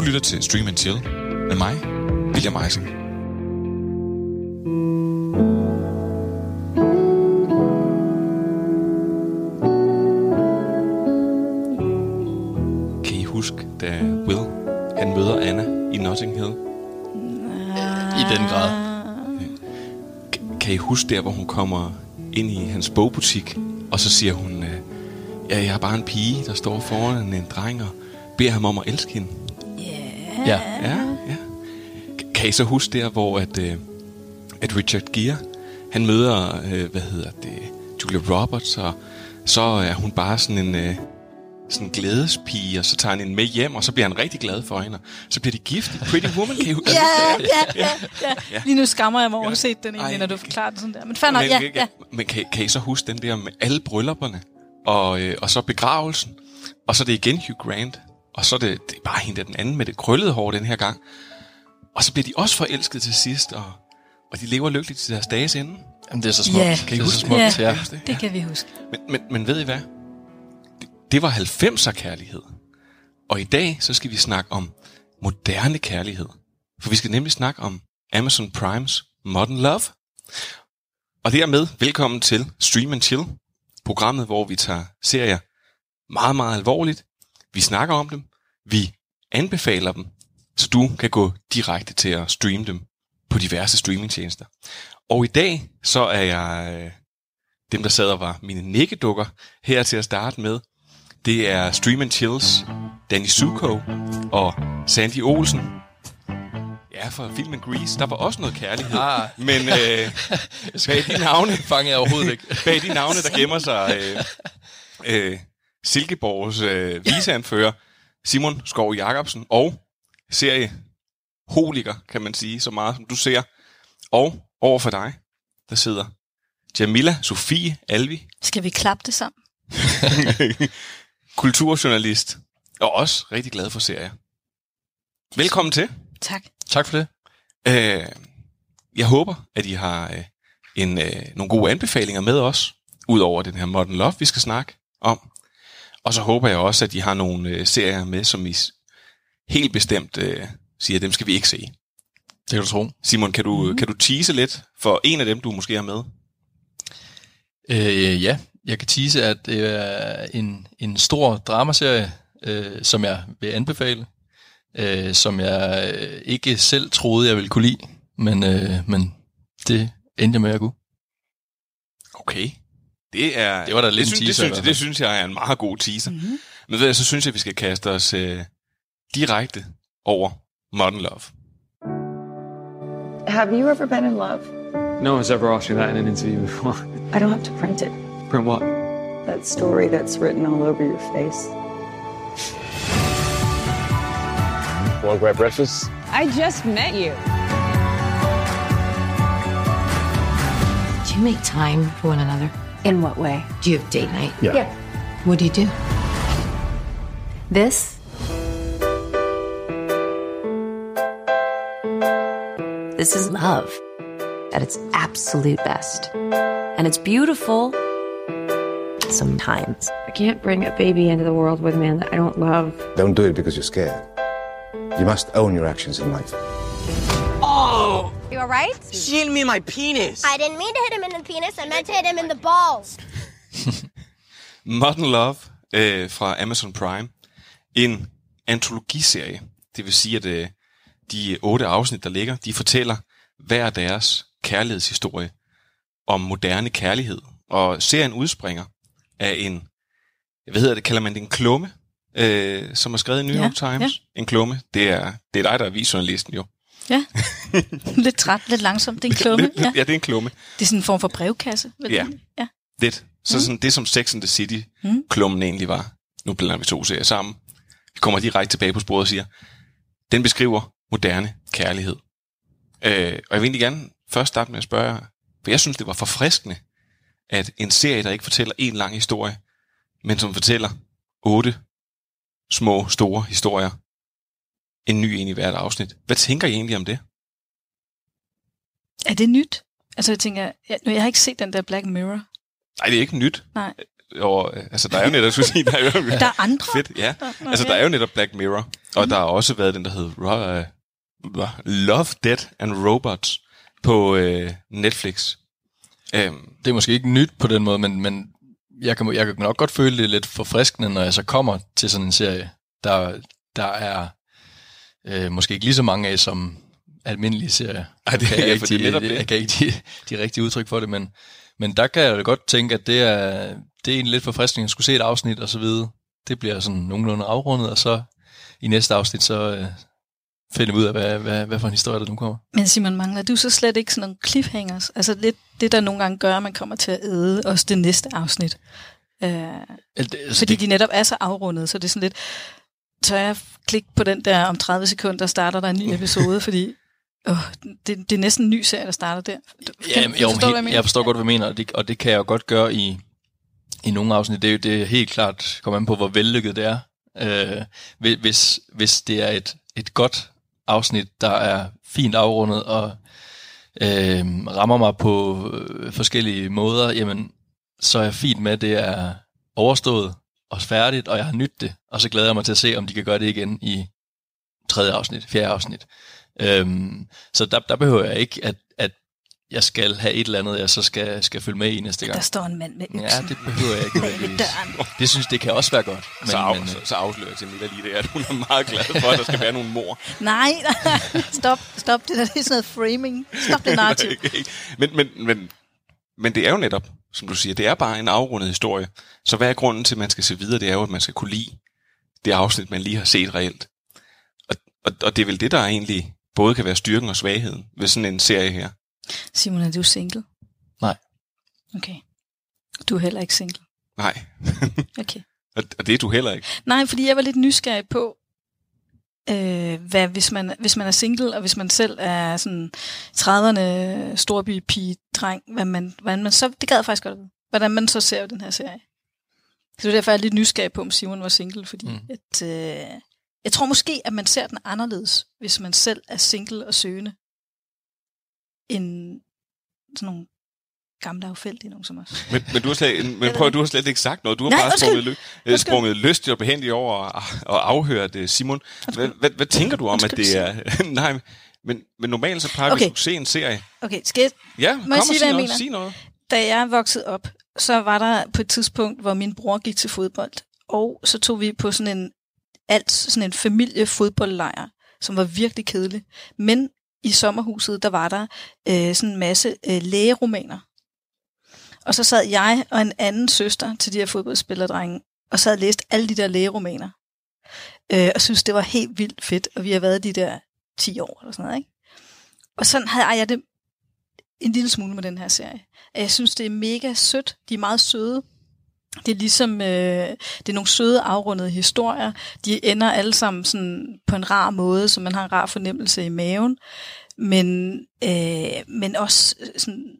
Du lytter til Stream and Chill med mig, William Eising. Kan I huske, da Will han møder Anna i Notting Hill? I den grad. Kan I huske der, hvor hun kommer ind i hans bogbutik, og så siger hun, øh, ja, jeg er bare en pige, der står foran en dreng og beder ham om at elske hende. Ja. Ja, ja. Kan I så huske der, hvor at, øh, at Richard Gere, han møder, øh, hvad hedder det, Julia Roberts, og så er hun bare sådan en øh, sådan en glædespige, og så tager han hende med hjem, og så bliver han rigtig glad for hende, og så bliver de gift Pretty Woman. Kan I huske Ja, ja, ja, ja. Lige nu skammer jeg mig over at Ja. set den egentlig, Ej. når du forklarer den sådan der. Men nok, men, ja, ja. Men kan, kan I så huske den der med alle bryllupperne, og, øh, og så begravelsen, og så er det igen Hugh Grant, og så er det, det er bare hende der den anden med det krøllede hår den her gang. Og så bliver de også forelsket til sidst, og, og de lever lykkeligt til deres dages ende. Jamen, det er så smukt. Ja. Det er så huske smukt, Ja. ja. det? Det kan vi huske. Men, men, men ved I hvad? Det, det var 90'er kærlighed. Og i dag, så skal vi snakke om moderne kærlighed. For vi skal nemlig snakke om Amazon Primes Modern Love. Og dermed, velkommen til Stream and Chill, programmet, hvor vi tager serier meget, meget alvorligt. Vi snakker om dem, vi anbefaler dem, så du kan gå direkte til at streame dem på diverse streamingtjenester. Og i dag, så er jeg øh, dem, der sad og var mine nikkedukker her til at starte med. Det er Stream and Chills, Danny Zuko og Sandy Olsen. Ja, for filmen Grease, der var også noget kærlighed. Ah. Men øh, bag de navne, Fanger jeg overhovedet ikke. bag de navne, der gemmer sig øh, øh, Silkeborgs øh, viseanfører, Simon Skov Jacobsen, og serie Holiker, kan man sige, så meget som du ser. Og over for dig, der sidder Jamila Sofie Alvi, Skal vi klappe det sammen? kulturjournalist, og også rigtig glad for serier. Velkommen til. Tak. Tak for det. Øh, jeg håber, at I har øh, en, øh, nogle gode anbefalinger med os, ud over den her Modern Love, vi skal snakke om. Og så håber jeg også, at I har nogle øh, serier med, som I helt bestemt øh, siger, dem skal vi ikke se. Det kan du tro. Simon, kan du, mm. kan du tease lidt for en af dem, du måske har med? Øh, ja, jeg kan tease, at det er en, en stor dramaserie, øh, som jeg vil anbefale, øh, som jeg øh, ikke selv troede, jeg ville kunne lide, men, øh, men det endte jeg med at kunne. Okay. Det, er, Det var da lidt det, en synes, teaser i det, synes, det synes jeg er en meget god teaser. Mm-hmm. Men ved jeg, så synes jeg, at vi skal kaste os øh, direkte over Modern Love. Have you ever been in love? No one's ever asked me that in an interview before. I don't have to print it. Print what? That story that's written all over your face. Want to grab breakfast? I just met you. Do you make time for one another? In what way? Do you have date night? Yeah. What do you do? This? This is love at its absolute best. And it's beautiful sometimes. I can't bring a baby into the world with a man that I don't love. Don't do it because you're scared. You must own your actions in life. You all right? Shield me my penis. I didn't mean to hit him in the penis. I meant to hit him in the balls. Modern Love øh, fra Amazon Prime. En antologiserie. Det vil sige, at øh, de otte afsnit, der ligger, de fortæller hver deres kærlighedshistorie om moderne kærlighed. Og serien udspringer af en, hvad hedder det, kalder man det en klumme, øh, som er skrevet i New Ja, York Times. ja. En klumme, det er, det er dig, der er visjournalisten jo. Ja. lidt træt, lidt langsomt. Det er en klumme. Ja. ja, det er en klumme. Det er sådan en form for brevkasse. Vel? Ja. ja. Lidt. Så sådan det, som Sex and the City Mm. egentlig var. Nu blander vi to serier sammen. Vi kommer direkte tilbage på sporet og siger, den beskriver moderne kærlighed. Øh, og jeg vil egentlig gerne først starte med at spørge jer, for jeg synes, det var forfriskende, at en serie, der ikke fortæller en lang historie, men som fortæller otte små, store historier, en ny en i hvert afsnit. Hvad tænker I egentlig om det? Er det nyt? Altså jeg tænker, jeg, nu, jeg har ikke set den der Black Mirror. Nej, det er ikke nyt. Nej. over, øh, altså der er jo netop, skulle sige, der er jo Der er andre? fedt, ja. Nå, Altså der er jo netop Black Mirror, og der har også været den, der hed uh, Love, Dead and Robots på øh, Netflix. Øhm, Det er måske ikke nyt på den måde, men, men jeg, kan, jeg kan nok godt føle det lidt forfriskende, når jeg så kommer til sådan en serie, der, der er øh, måske ikke lige så mange af som almindelige serier. Ej, det- Kan jeg ja, ikke det er de- netop det. Jeg kan ikke de, de rigtige udtryk for det, men, men der kan jeg da godt tænke, at det er, det er egentlig lidt forfriskende at skulle se et afsnit og så videre. Det bliver sådan nogenlunde afrundet, og så i næste afsnit, så øh, finder vi ud af, hvad, hvad, hvad for en historie, der nu kommer. Men Simon, mangler du så slet ikke sådan nogle cliffhangers? Altså lidt det, der nogle gange gør, at man kommer til at æde også det næste afsnit. Øh, Altså, det, fordi det, de netop er så afrundet, så det er sådan lidt, tør jeg klikke på den der om 30 sekunder, starter der en ny episode, fordi åh, det, det er næsten en ny serie, der starter der. Ja, Kan- men, jo, forstår hvad helt, jeg forstår godt, hvad du mener, og det, og det kan jeg jo godt gøre i, i nogle afsnit. Det er jo det er helt klart kommer an på, hvor vellykket det er. Øh, hvis- hvis, hvis det er et, et godt afsnit, der er fint afrundet og øh, rammer mig på øh, forskellige måder, jamen, så er jeg fint med, at det er overstået og færdigt, og jeg har nydt det, og så glæder jeg mig til at se, om de kan gøre det igen i tredje afsnit, fjerde afsnit. Øhm, så der, der behøver jeg ikke, at, at jeg skal have et eller andet, jeg så skal, skal følge med i næste gang. Der står en mand med øksen. Ja, det behøver jeg ikke bag ved nødvendigvis. døren. Det synes det kan også være godt. Men, så, af, men, så, så afslører jeg til Milla lige det, at hun er meget glad for, at der skal være nogle mor. Nej, nej, stop, stop, det der det er sådan noget framing. Stop det narrativ. Men, men, men, men det er jo netop, som du siger, det er bare en afrundet historie. Så hvad er grunden til, at man skal se videre? Det er jo, at man skal kunne lide det afsnit, man lige har set reelt. Og, og, og det er vel det, der egentlig både kan være styrken og svagheden ved sådan en serie her. Simon, er du single? Nej. Okay. Du er heller ikke single. Nej, Okay. og, og det er du heller ikke. Nej, fordi jeg var lidt nysgerrig på, øh, hvad, hvis, man, hvis man er single, og hvis man selv er sådan 30'erne storby pige dreng hvad man, hvordan man så, det gad jeg faktisk godt hvordan man så ser den her serie. Så det er derfor, jeg er lidt nysgerrig på, om Simon var single, fordi. Mm. at, øh, jeg tror måske, at man ser den anderledes, hvis man selv er single og søgende, end sådan nogle gamle affældige nogen som os. Men, men, du, har slet, men prøv, du har slet ikke sagt noget. Du har Nej, bare undskyld. sprunget, lø, øh, Undskyld. sprunget lystigt og behendigt over og, og afhørt uh, Simon. Hvad, hvad, hvad tænker du om, at Undskyld, det er... nej, men, men normalt så plejer okay. Vi at se en serie. Okay, skal jeg, Ja, Må kom jeg og sige, sig hvad jeg noget. mener? Sig noget. da jeg voksede op, så var der på et tidspunkt, hvor min bror gik til fodbold, og så tog vi på sådan en alt sådan en familiefodboldlejr, som var virkelig kedelig. Men i sommerhuset, der var der øh, sådan en masse øh, lægeromaner. Og så sad jeg og en anden søster til de her fodboldspillerdrenge, og sad og læst alle de der lægeromaner. Øh, og synes det var helt vildt fedt, og vi har været de der 10 år eller sådan noget, ikke? Og sådan havde jeg det en lille smule med den her serie. Jeg synes, det er mega sødt. De er meget søde. Det er ligesom, øh, det er nogle søde afrundede historier. De ender alle sammen sådan på en rar måde, så man har en rar fornemmelse i maven. Men, øh, men også øh, sådan...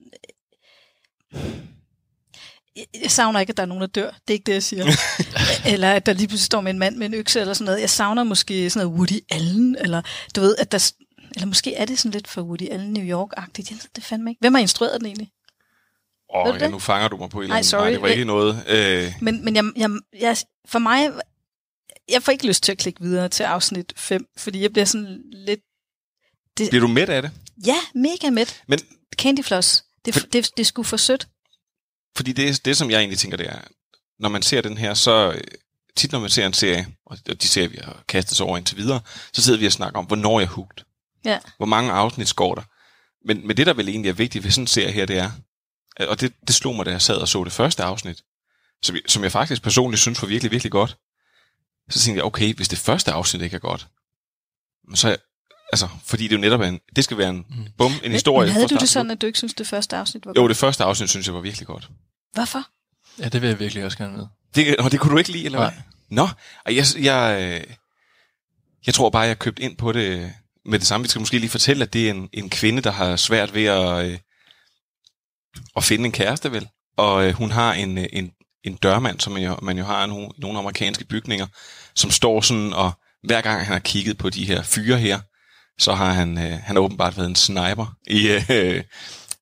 Jeg- savner ikke, at der er nogen, der dør. Det er ikke det, jeg siger. eller at der lige pludselig står med en mand med en økse eller sådan noget. Jeg savner måske sådan noget Woody Allen, eller du ved, at der... Eller måske er det sådan lidt for Woody Allen New York-agtigt. Jeg ved det fandme ikke. Hvem har instrueret den egentlig? Åh, oh, ja, det? nu fanger du mig på et eller Ej, andet. sorry. Nej, det var ikke noget... Øh, Men, men jeg, jeg, jeg, for mig, jeg får ikke lyst til at klikke videre til afsnit 5, fordi jeg bliver sådan lidt, bliver du mæt af det? ja, mega mæt. Men Candy Floss, det, For- det, det, sgu for sødt. fordi det, det, som jeg egentlig tænker, det er, når man ser den her, så tit når man ser en serie, og de serier, vi har kastet sig over indtil videre, så sidder vi og snakker om, hvornår jeg hugt. Ja. Hvor mange afsnit går der? Men, men det, der vel egentlig er vigtigt ved sådan en serie her, det er, og det, det slog mig, da jeg sad og så det første afsnit, som, jeg- som jeg faktisk personligt synes var virkelig, virkelig godt. Så tænkte jeg, okay, hvis det første afsnit ikke er godt, så altså, fordi det jo netop er en, det skal være en, bum, en historie. Men havde du det sådan, at du ikke synes, det første afsnit var slut. Jo, godt? det første afsnit synes jeg var virkelig godt. Hvorfor? Ja, det vil jeg virkelig også gerne med. Det, og det kunne du ikke lide, eller hvad? Nej. Nå, og jeg, jeg, øh, jeg tror bare, jeg købt ind på det med det samme. Vi skal måske lige fortælle, at det er en, en kvinde, der har svært ved at, øh, at finde en kæreste, vel? Og øh, hun har en, øh, en, en dørmand, som man jo, man jo har i nogle amerikanske bygninger, som står sådan, og hver gang han har kigget på de her fyre her, så har han, øh, han har åbenbart været en sniper i, øh,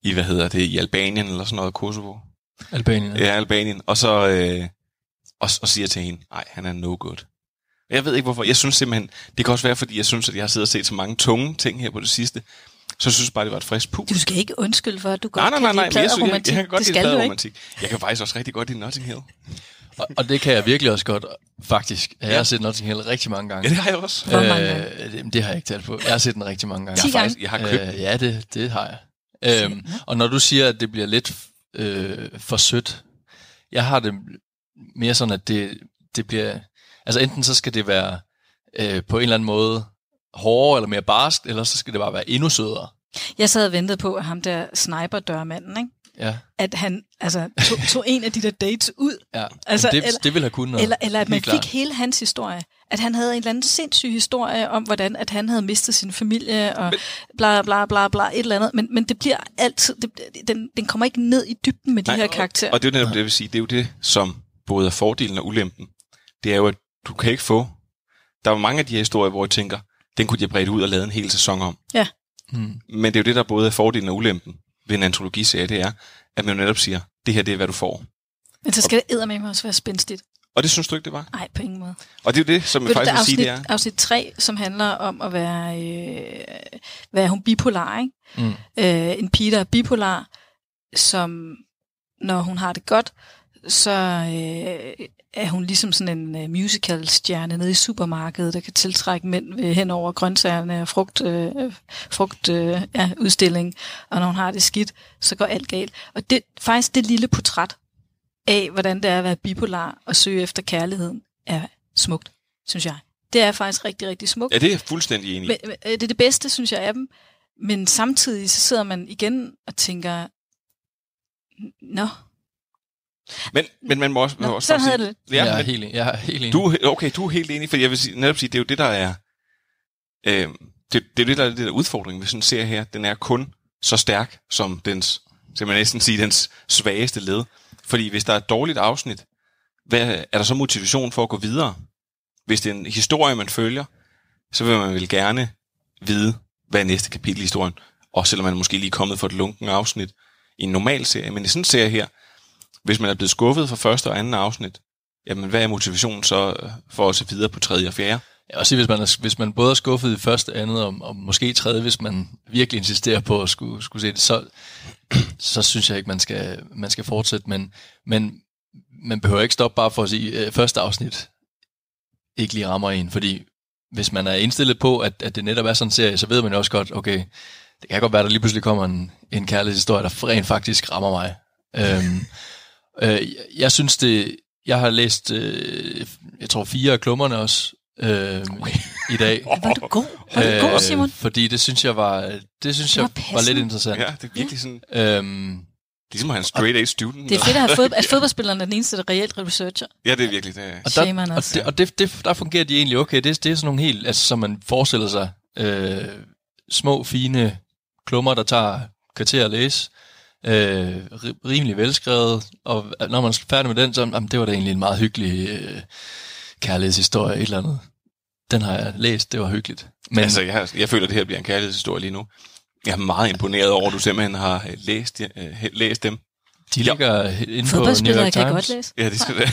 i, hvad hedder det, i Albanien eller sådan noget, Kosovo. Albanien. Ja, Albanien. Og så øh, og, og siger til hende, nej, han er no good. Jeg ved ikke hvorfor. Jeg synes simpelthen, det kan også være, fordi jeg synes, at jeg har siddet og set så mange tunge ting her på det sidste. Så jeg synes bare, det var et frisk pus. Du skal ikke undskylde for, at du godt Nej, nej, nej, kan nej, lide men jeg, synes, jeg, pladeromantik. jeg kan godt det lide skal du ikke. pladeromantik. Jeg kan faktisk også rigtig godt lide Notting Hill. Og, og det kan jeg virkelig også godt, faktisk. Jeg Ja. har set Notting Hill rigtig mange gange. Ja, det har jeg også. Hvor mange gange? Øh, det, det har jeg ikke talt på. Jeg har set den rigtig mange gange. Ti Jeg har, faktisk, jeg har købt Øh, ja, det, det har jeg. Øhm, og når du siger, at det bliver lidt øh, for sødt, jeg har det mere sådan, at det, det bliver... Altså enten så skal det være øh, på en eller anden måde hårdere eller mere barskt, eller så skal det bare være endnu sødere. Jeg sad og ventede på, at ham der sniper-dørmanden, ikke? Ja, at han altså, tog, tog en af de der dates ud. ja. Altså, det, eller- det vil have kunnet. Eller, eller at man fik klart. hele hans historie. At han havde en eller anden sindssyg historie om, hvordan at han havde mistet sin familie, og bla bla bla bla, et eller andet. Men, men det bliver altid, det, den, den kommer ikke ned i dybden med de Nej, her karakterer. Og det er jo netop det, jeg vil sige. Det er jo det, som både er fordelen og ulempen. Det er jo, at du kan ikke få... Der er jo mange af de her historier, hvor jeg tænker, den kunne de have bredt ud og lavet en hel sæson om. Ja. Hmm. Men det er jo det, der både er fordelen og ulempen ved en antologiserie, det er, at man jo netop siger, det her det er, hvad du får. Men så skal det eddermame også være spændstigt. Og det synes du ikke, det var? Nej, på ingen måde. Og det er jo det, som jeg faktisk er vil sige, afsnit, det er. afsnit 3, som handler om at være, øh, være hun bipolar, ikke? Mm. Øh, en pige, der er bipolar, som når hun har det godt, så øh, er hun ligesom sådan en øh, musical-stjerne nede i supermarkedet, der kan tiltrække mænd ved, hen over grøntsagerne og frugt, øh, frugt øh, ja, udstilling. Og når hun har det skidt, så går alt galt. Og det faktisk det lille portræt af, hvordan det er at være bipolar og søge efter kærligheden, er smukt, synes jeg. Det er faktisk rigtig, rigtig smukt. Ja, det er jeg fuldstændig enig i. Men, men, øh, det er det bedste, synes jeg, af dem. Men samtidig så sidder man igen og tænker, nå, Men, men man må også, man må Nå, også sige, jeg Ja, jeg, er helt, enig. jeg er helt enig. du, okay, du er helt enig, for jeg vil sige, netop sige, det er jo det, der er... Øh, det, det er det, der er det der udfordring ved sådan serie her. Den er kun så stærk som dens, så man næsten sige, dens svageste led. Fordi hvis der er et dårligt afsnit, hvad, er der så motivation for at gå videre? Hvis det er en historie, man følger, så vil man vel gerne vide, hvad er næste kapitel i historien. Også selvom man måske lige er kommet for et lunken afsnit i en normal serie. Men i sådan en serie her, hvis man er blevet skuffet fra første og anden afsnit, jamen hvad er motivationen så øh, for at se videre på tredje og fjerde? Jeg også sige, hvis man, er, hvis man både er skuffet i første, andet og, og måske tredje, hvis man virkelig insisterer på at skulle, skulle se det, så, så synes jeg ikke, man skal, man skal fortsætte. Men, men man behøver ikke stoppe bare for at sige, at første afsnit ikke lige rammer en. Fordi hvis man er indstillet på, at, at det netop er sådan en serie, så ved man jo også godt, okay, det kan godt være, at der lige pludselig kommer en, en kærlighedshistorie, der rent faktisk rammer mig. Øhm, øh, jeg synes det, jeg har læst, øh, jeg tror fire af klummerne også, øh, i dag. var du god? Var du god, Simon? Fordi det synes jeg var, det synes jeg var var, passende. lidt interessant. Ja, det er virkelig sådan, Øhm, ligesom at have en straight A student. Det er fedt at, have fod, at fodboldspilleren er den eneste, der reelt researcher. Ja, det er virkelig det. er- og der, og, også. det, og det, det, der fungerer de egentlig okay. Det, det er sådan nogle helt, altså som man forestiller sig, øh, små, fine klummer, der tager kvarter at læse, øh, ri- rimelig velskrevet, og når man er færdig med den, så jamen, det var da egentlig en meget hyggelig øh, kærlighedshistorie, et eller andet. Den har jeg læst, det var hyggeligt. Men Altså, jeg, jeg føler, at det her bliver en kærlighedshistorie lige nu. Jeg er meget imponeret over, at du simpelthen har øh, læst, øh, læst dem. de ligger inde på New York kan jeg Times. godt læse. Ja, det skal det.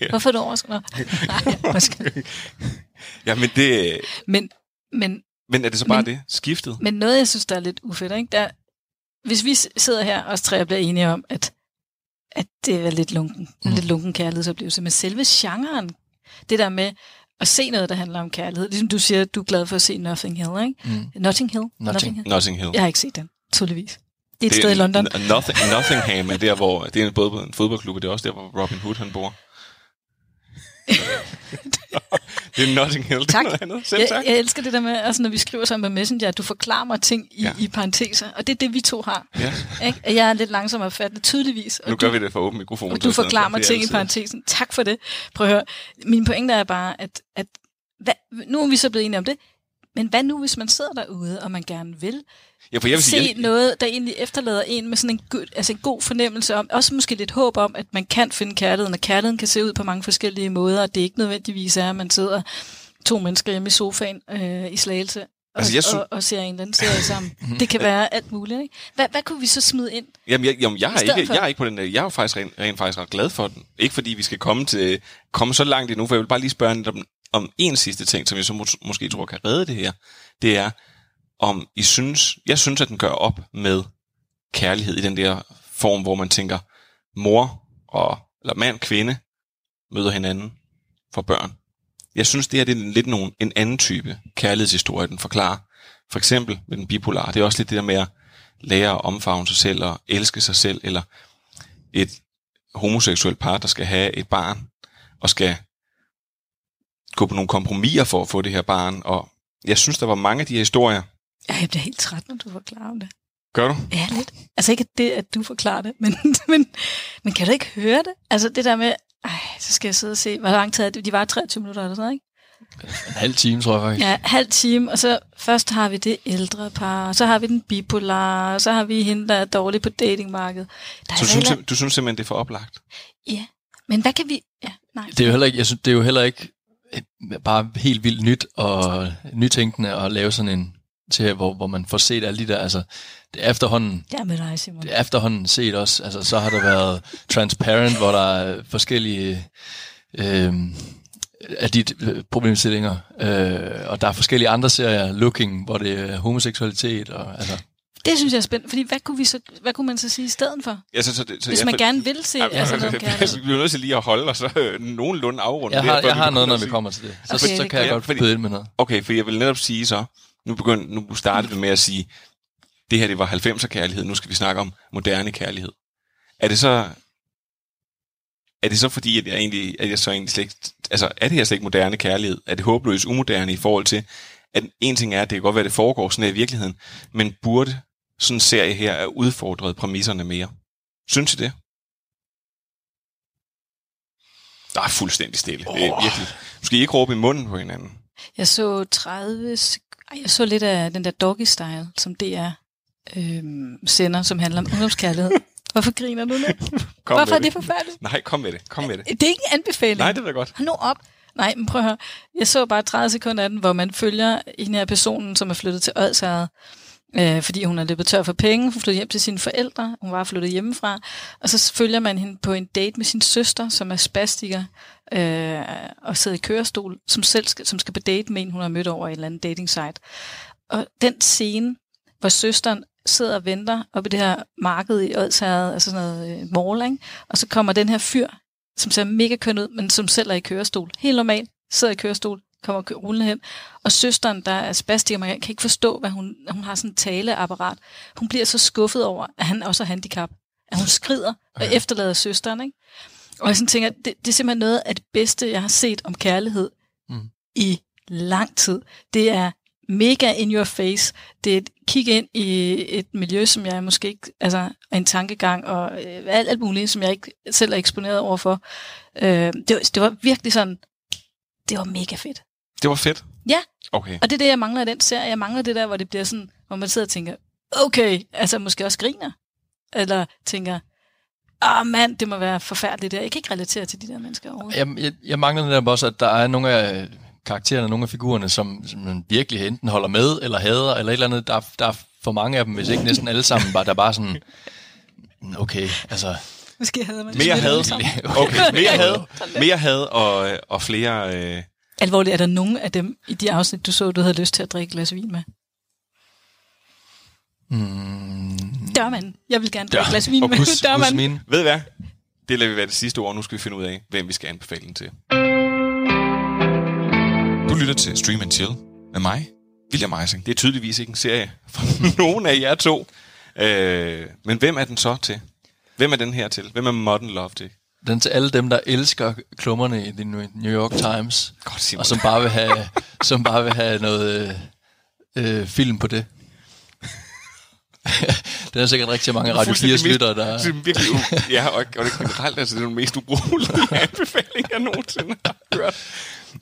ja. Hvorfor er du overrasket? Nej, undskyld. ja, men det... men, men, Men er det så bare Men- det? Skiftet? men noget, jeg synes, der er lidt ufedt, ikke? Der, hvis vi sidder her, og os tre og bliver enige om, at, at det er lidt lunken, mm. Lidt lunken kærlighedsoplevelse, men selve genren, det der med at se noget, der handler om kærlighed, ligesom du siger, du er glad for at se Nothing Hill, ikke? Mm. Notting Hill? Notting. Hill? Notting Hill. Jeg har ikke set den, tydeligvis. Det er et sted i London. N- Nothing, Nottingham er der, hvor... Det er både en fodboldklub, og det er også der, hvor Robin Hood han bor. Det er Notting Hill. Tak. noget andet. Selv Jeg, tak. jeg elsker det der med, altså når vi skriver sammen med Messenger, at du forklarer mig ting i, Ja. i parenteser, og det er det, vi to har. Ja. Ikke? Jeg er lidt langsom at fatte tydeligvis. Og Nu du, gør vi det for åben mikrofon. og du forklarer mig ting i parentesen. Tak for det. Prøv at høre. Min pointe er bare, at, at hvad, nu er vi så blevet enige om det, men hvad nu, hvis man sidder derude, og man gerne vil Ja, for jeg vil se sige, jeg, noget, der egentlig efterlader en med sådan en god, altså en god fornemmelse om, også måske lidt håb om, at man kan finde kærligheden, og kærligheden kan se ud på mange forskellige måder, og det er ikke nødvendigvis er, at man sidder to mennesker hjemme i sofaen øh, i slagelse Altså, jeg og, sy- og, og ser en eller anden serie sammen. det kan være alt muligt, ikke? Hvad, hvad kunne vi så smide ind? Jamen, jeg, jamen, jeg, er ikke, for- jeg er ikke på den der. Jeg er jo faktisk rent, rent faktisk ret glad for den. Ikke fordi vi skal komme til komme så langt endnu, for jeg vil bare lige spørge lidt om, om en sidste ting, som jeg så mås- måske tror kan redde det her. Det er, om I synes, jeg synes, at den gør op med kærlighed i den der form, hvor man tænker, mor og, eller mand, kvinde, møder hinanden for børn. Jeg synes, det her det er lidt nogen, en anden type kærlighedshistorie, den forklarer. For eksempel med den bipolare. Det er også lidt det der med at lære at omfavne sig selv og elske sig selv, eller et homoseksuelt par, der skal have et barn, og skal gå på nogle kompromiser for at få det her barn. Og jeg synes, der var mange af de her historier. Ja, jeg bliver helt træt, når du forklarer det. Gør du? Ja, lidt. Altså ikke det, at du forklarer det, men, men, men kan du ikke høre det? Altså det der med, ej, så skal jeg sidde og se, hvor lang tid er det? De var 23 minutter eller sådan noget, ikke? En halv time, tror jeg faktisk. Ja, halv time, og så først har vi det ældre par, og så har vi den bipolare, og så har vi hende, der er dårlig på datingmarkedet. Der er Så du synes, du synes simpelthen, det er for oplagt? Ja, men hvad kan vi... Ja, nej. Det er jo heller ikke, jeg synes, det er jo heller ikke bare helt vildt nyt og nytænkende at lave sådan en til, hvor, hvor man får set alle de der, altså, det er efterhånden, Jeg er med dig, Simon. det er efterhånden set også, altså, så har der været Transparent, hvor der er forskellige øh, af de øh, problemstillinger, øh, og der er forskellige andre serier, Looking, hvor det er homoseksualitet, og altså, Det synes jeg er spændende, fordi hvad kunne, vi så, hvad kunne man så sige i stedet for? Ja, så, så, det- så Hvis jeg- man gerne vil se Ja, altså noget om kærlighed. Vi bliver nødt til lige at holde os så øh, nogenlunde afrunde. jeg det har, før jeg har noget, når vi kommer til det, så, Okay, så det kan jeg kan- godt fordi- byde ind med noget. Okay, for jeg vil netop sige så, nu, begynd, nu startede vi med at sige, det her det var 90'er kærlighed, nu skal vi snakke om moderne kærlighed. Er det så, er det så fordi, at jeg egentlig, at jeg så egentlig slet ikke, altså er det her slet ikke moderne kærlighed? Er det håbløst umoderne i forhold til, at en ting er, at det kan godt være, at det foregår sådan her i virkeligheden, men burde sådan en serie her er udfordret præmisserne mere? Synes I det? Der er fuldstændig stille. Oh. Det er virkelig. Nu skal I ikke råbe i munden på hinanden. Jeg så 30 sek- Ej, jeg så lidt af den der doggy style, som DR øhm, sender, som handler om ungdomskærlighed. Hvorfor griner du nu? Kom Hvorfor er det forfærdeligt? Nej, kom med det. Kom med det. Det er ikke en anbefaling. Nej, det er godt. Hold nu op. Nej, men prøv at høre. Jeg så bare 30 sekunder af den, hvor man følger en her personen, som er flyttet til Odsherred, øh, fordi hun er løbet tør for penge. Hun flyttede hjem til sine forældre. Hun var flyttet hjemmefra. Og så følger man hende på en date med sin søster, som er spastiker, øh, og sidder i kørestol, som selv skal, som skal på date med en, hun har mødt over et eller andet dating site. Og den scene, hvor søsteren sidder og venter op i det her marked i Odsherred, altså sådan noget øh, mall, ikke? og så kommer den her fyr, som ser mega køn ud, men som selv er i kørestol. Helt normalt, sidder i kørestol, kommer rullende hen. Og søsteren, der er spastiker, man kan ikke forstå, hvad hun, hun har sådan en taleapparat. Hun bliver så skuffet over, at han også har handicap. At hun skrider og efterlader søsteren. Ikke? Og jeg sådan tænker, det, det er simpelthen noget af det bedste, jeg har set om kærlighed Mm. i lang tid. Det er mega in your face. Det er et kig ind i et miljø, som jeg måske ikke, altså en tankegang og øh, alt, alt muligt, som jeg ikke selv er eksponeret overfor. Øh, det, var, det var virkelig sådan, det var mega fedt. Det var fedt. Ja, Okay. og det er det, jeg mangler i den serie. Jeg mangler det der, hvor det bliver sådan, hvor man sidder og tænker, okay, altså måske også griner. Eller tænker, ah mand, det må være forfærdeligt der. Jeg kan ikke relatere til de der mennesker overhovedet. Jeg, jeg, jeg mangler netop også, at der er nogle af karaktererne, nogle af figurerne, som, som man virkelig enten holder med, eller hader, eller et eller andet. Der, er- der er for mange af dem, hvis ikke næsten alle sammen, bare, der er bare sådan, okay, altså... Måske havde man Mere had. Okay, mere had. Mere had og, og flere... Øh, Alvorligt, er der nogen af dem i de afsnit, du så, du havde lyst til at drikke et glas vin med? Hmm, Dørmand. Jeg vil gerne drikke et glas vin og med kus- dørmand. kusmine. ved I hvad? Det lader vi være det sidste ord. Nu skal vi finde ud af, hvem vi skal anbefale den til. Du lytter til Stream and Chill med mig, William Eising. Det er tydeligvis ikke en serie for nogen af jer to. Øh, men hvem er den så til? Hvem er den her til? Hvem er Modern Love til? Den til alle dem, der elsker klummerne i The New York Times, Godt, Simon. og som bare vil have, som bare vil have noget øh, øh, film på det. den er sikkert rigtig mange Radio 4 Fuldstændig lyttere, der... Det er virkelig u- ja, og, og det generelt altså, det er den mest ubrugelige anbefaling, jeg nogensinde har hørt.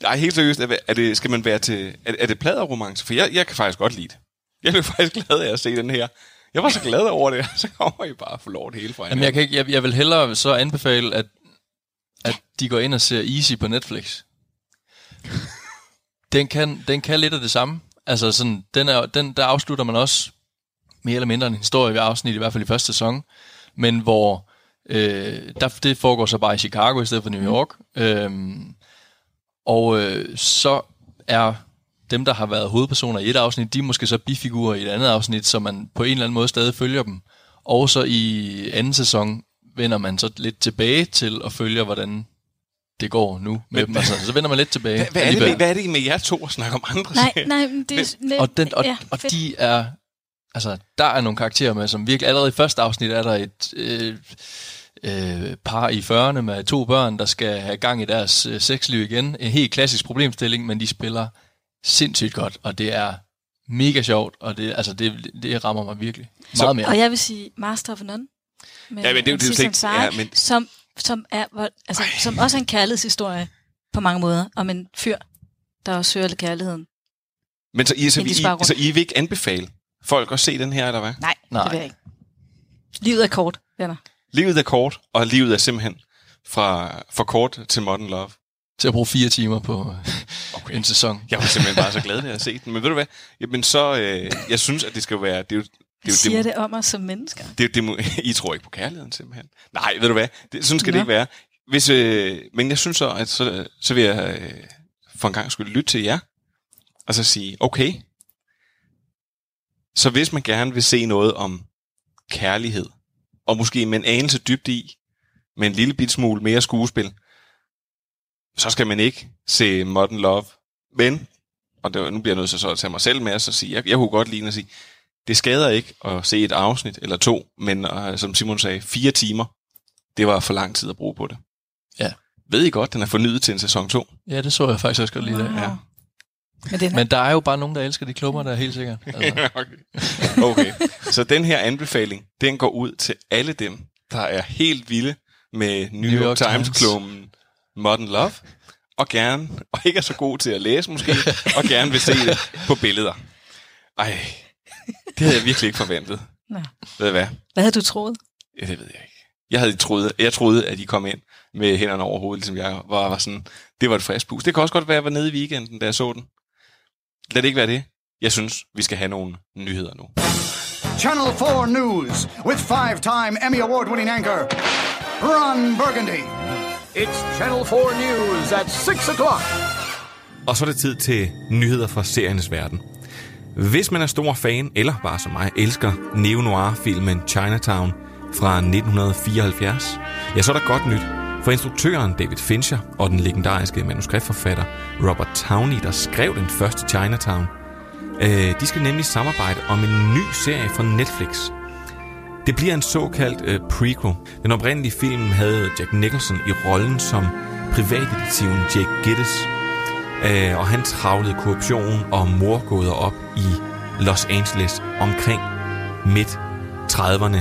Nej, helt seriøst, er det, skal man være til... Er, er det pladerromance? For jeg, jeg kan faktisk godt lide det. Jeg blev faktisk glad af at se den her. Jeg var så glad over det, så kommer I bare få lov det hele fra Jamen, jeg, kan ikke, jeg, jeg vil hellere så anbefale, at, at de går ind og ser Easy på Netflix. Den kan, den kan lidt af det samme. Altså sådan, den er, den, der afslutter man også mere eller mindre en historie ved afsnit, i hvert fald i første sæson, men hvor øh, der, det foregår så bare i Chicago i stedet for New York. Øhm, og øh, så er dem, der har været hovedpersoner i et afsnit, de er måske så bifigurer i et andet afsnit, så man på en eller anden måde stadig følger dem. Og så i anden sæson vender man så lidt tilbage til at følge, hvordan det går nu med dem. Altså, så vender man lidt tilbage. Hvad, hvad, er det med, hvad er det med jer to at snakke om andre Nej, serier? nej, men det er... Og, den, og, ja, ja, og fedt. de er... Altså, der er nogle karakterer med, som virkelig... Allerede i første afsnit er der et øh, øh, par i 40'erne med to børn, der skal have gang i deres øh, sexliv igen. En helt klassisk problemstilling, men de spiller sindssygt godt, og det er mega sjovt, og det, altså, det, det rammer mig virkelig meget mere. Og jeg vil sige Master of None. Med Ja, men det er jo- det ikke- ja, men- som, som, er, hvor, altså, som også er en kærlighedshistorie på mange måder, om en fyr, der også søger kærligheden. Men så I, så, I, så I vil ikke anbefale folk at se den her, eller hvad? Nej, Nej. det vil jeg ikke. Livet er kort, venner. Livet er kort, og livet er simpelthen fra for kort til Modern Love. Til at bruge fire timer på okay. en sæson. Jeg var simpelthen bare så glad, da jeg har set den. Men ved du hvad? Jamen så, øh, jeg synes, at det skal være... Det er jo, det er siger det, det om os som mennesker? det, det, det, I tror ikke på kærligheden, simpelthen. Nej, ved du hvad? Det, sådan skal Nå. det ikke være. Hvis, øh, men jeg synes så, at så, så vil jeg øh, for en gang skulle lytte til jer, og så sige, okay, så hvis man gerne vil se noget om kærlighed, og måske med en anelse dybt i, med en lille bit smule mere skuespil, så skal man ikke se Modern Love. Men, og det, nu bliver jeg nødt til så at tage mig selv med, og så sige, jeg, jeg kunne godt lide at sige, det skader ikke at se et afsnit eller to, men uh, som Simon sagde, fire timer, det var for lang tid at bruge på det. Ja. Ved I godt, den er fornyet til en sæson 2? Ja, det så jeg faktisk også godt lige der. Ja. Men den er, Men der er jo bare nogen, der elsker de klummer, der er helt sikkert. Altså. okay. okay. Så den her anbefaling, den går ud til alle dem, der er helt vilde med New, New York, York Times Times. klummen Modern Love, og gerne, og ikke er så god til at læse måske, og gerne vil se det på billeder. Ej, det havde jeg virkelig ikke forventet. Nå. Ved I hvad? hvad havde du troet? Ja, det ved jeg ikke. Jeg havde troet, jeg troede, at I kom ind med hænderne over hovedet, ligesom jeg var, var sådan, det var et frisk pus. Det kan også godt være, at jeg var nede i weekenden, da jeg så den. Lad det ikke være det. Jeg synes, vi skal have nogle nyheder nu. Channel 4 News with five-time Emmy Award-winning anchor Ron Burgundy. It's Channel 4 News at 6 o'clock. Og så er det tid til nyheder fra seriernes verden. Hvis man er stor fan, eller bare som mig, elsker neo-noir-filmen Chinatown fra 1974, ja, så er der godt nyt. For instruktøren David Fincher og den legendariske manuskriptforfatter Robert Towney, der skrev den første Chinatown, øh, de skal nemlig samarbejde om en ny serie fra Netflix. Det bliver en såkaldt øh, prequel. Den oprindelige film havde Jack Nicholson i rollen som privatdetektiven Jake Gittes, øh, og han travlede korruption og morgåder op i Los Angeles omkring midt 30'erne.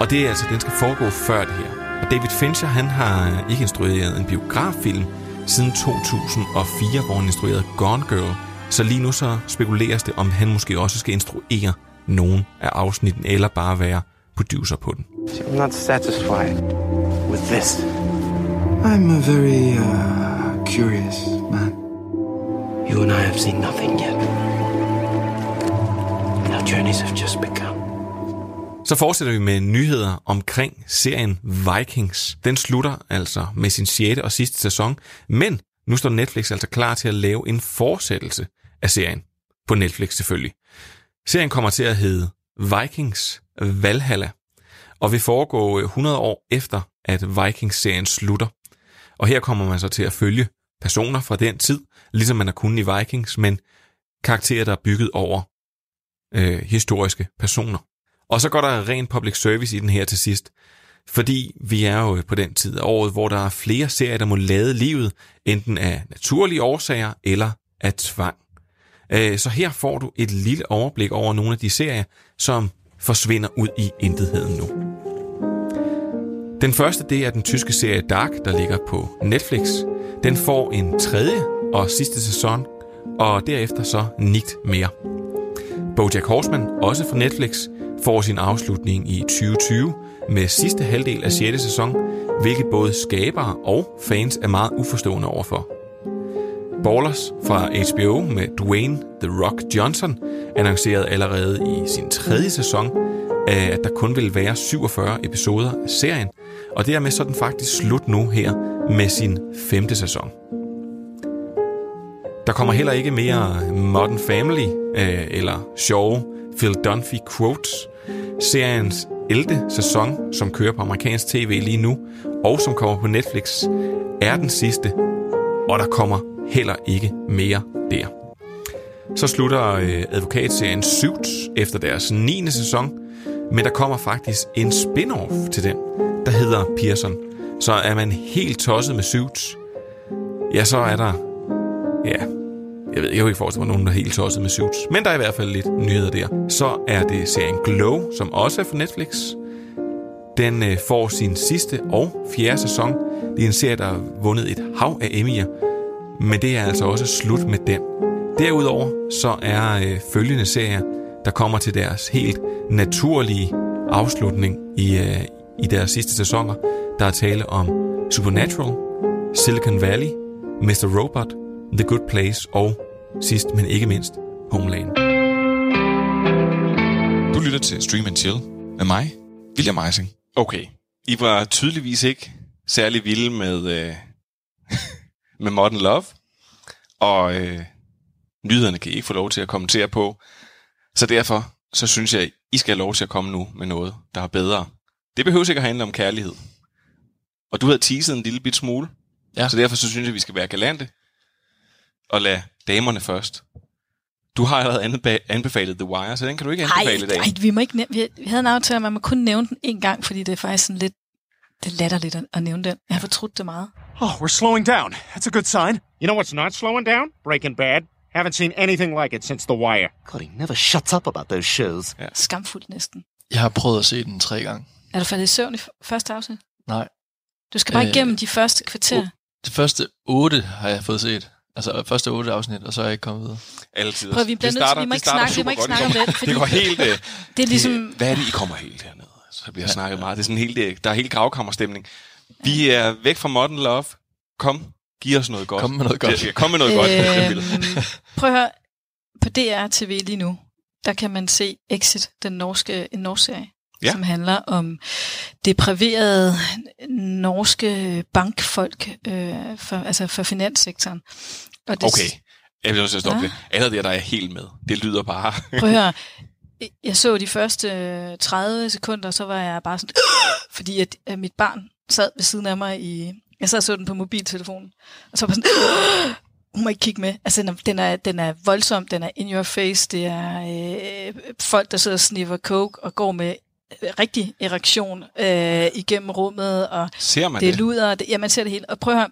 Og det er altså, den skal foregå før det her. Og David Fincher, han har ikke instrueret en biograffilm siden 2004, hvor han instruerede Gone Girl. Så lige nu så spekuleres det, om han måske også skal instruere nogen af afsnitten, eller bare være producer på den. I'm not satisfied with this. I'm a very uh, curious man. You and I have seen nothing yet. Our journeys have just begun. Så fortsætter vi med nyheder omkring serien Vikings. Den slutter altså med sin 6. og sidste sæson, men nu står Netflix altså klar til at lave en fortsættelse af serien. På Netflix selvfølgelig. Serien kommer til at hedde Vikings Valhalla, og vil foregå øh, 100 år efter, at Vikings-serien slutter. Og her kommer man så til at følge personer fra den tid, ligesom man har kunnet i Vikings, men karakterer, der er bygget over øh, historiske personer. Og så går der ren public service i den her til sidst. Fordi vi er jo på den tid af året, hvor der er flere serier, der må lade livet, enten af naturlige årsager eller af tvang. Øh, så her får du et lille overblik over nogle af de serier, som forsvinder ud i intetheden nu. Den første, det er den tyske serie Dark, der ligger på Netflix. Den får en tredje og sidste sæson, og derefter så nigt mere. Bojack Horseman, også fra Netflix, får sin afslutning i 2020 med sidste halvdel af 6. sæson, hvilket både skabere og fans er meget uforstående overfor. Ballers fra HBO med Dwayne The Rock Johnson annoncerede allerede i sin tredje sæson, at der kun ville være 47 episoder af serien, og dermed så er den faktisk slut nu her med sin femte sæson. Der kommer heller ikke mere Modern Family øh, eller sjove Phil Dunphy quotes. Seriens 11. sæson, som kører på amerikansk tv lige nu, og som kommer på Netflix, er den sidste, og der kommer heller ikke mere der. Så slutter øh, advokatserien Suits efter deres 9. sæson, men der kommer faktisk en spin-off til den, der hedder Pearson. Så er man helt tosset med Suits, ja, så er der... Ja, jeg ved, jeg kan ikke forestille mig nogen, der er helt tosset med Suits. Men der er i hvert fald lidt nyheder der. Så er det serien Glow, som også er for Netflix. Den øh, får sin sidste og fjerde sæson. Det er en serie, der har vundet et hav af Emmy'er. Men det er altså også slut med den. Derudover så er øh, følgende serier, der kommer til deres helt naturlige afslutning i, øh, i deres sidste sæsoner. Der er tale om Supernatural, Silicon Valley, Mr. Robot, The Good Place og sidst, men ikke mindst, Homeland. Du lytter til Stream and Chill med mig, William Eising. Okay, I var tydeligvis ikke særlig vilde med, øh, med Modern Love, og øh, nyhederne kan I ikke få lov til at kommentere på. Så derfor, så synes jeg, I skal have lov til at komme nu med noget, der er bedre. Det behøver ikke at handle om kærlighed. Og du havde teaset en lille bit smule, ja. så derfor så synes jeg, vi skal være galante og lade damerne først. Du har allerede anbefalet The Wire, så den kan du ikke anbefale i dag. Nej, vi må ikke nævne, vi havde en aftale, at man må kun nævne den en gang, fordi det er faktisk sådan lidt, det er latterligt at, at nævne den. Jeg har fortrudt det meget. Oh, we're slowing down. That's a good sign. You know what's not slowing down? Breaking Bad. Haven't seen anything like it since The Wire. God, he never shuts up about those shows. Ja. Skamfuldt næsten. Jeg har prøvet at se den tre gange. Er du faldet i søvn i første afsnit? Nej. Du skal bare øh, igennem de første kvarter. De første otte har jeg fået set. Altså første otte afsnit, og så er jeg ikke kommet videre. Altid. Prøv, vi bliver nødt til, vi må ikke snakke, vi må ikke snakke om det. Fordi det går helt... Uh, det er ligesom... Hvad er det, I kommer helt hernede? Så bliver ja. snakket meget. Det er sådan helt, der er helt gravkammerstemning. Vi er væk fra Modern Love. Kom, giv os noget godt. Kom med noget godt. Ja, kom med noget godt. Øhm, prøv at høre. På DR TV lige nu, der kan man se Exit, den norske, en norsk serie, ja. som handler om depriverede norske bankfolk øh, for, altså for finanssektoren. Og det, okay, jeg vil også stoppe ja. det. Allerede der, der er helt med. Det lyder bare... Prøv at høre. Jeg så de første 30 sekunder, så var jeg bare sådan... fordi at mit barn sad ved siden af mig i... Jeg sad og så den på mobiltelefonen. Og så var sådan... Hun må ikke kigge med. Altså, den er, den er voldsom, den er in your face. Det er øh, folk, der sidder og sniffer coke og går med rigtig erektion øh, igennem rummet. Og ser man det? det? Luder, det, ja, man ser det hele. Og prøv at høre,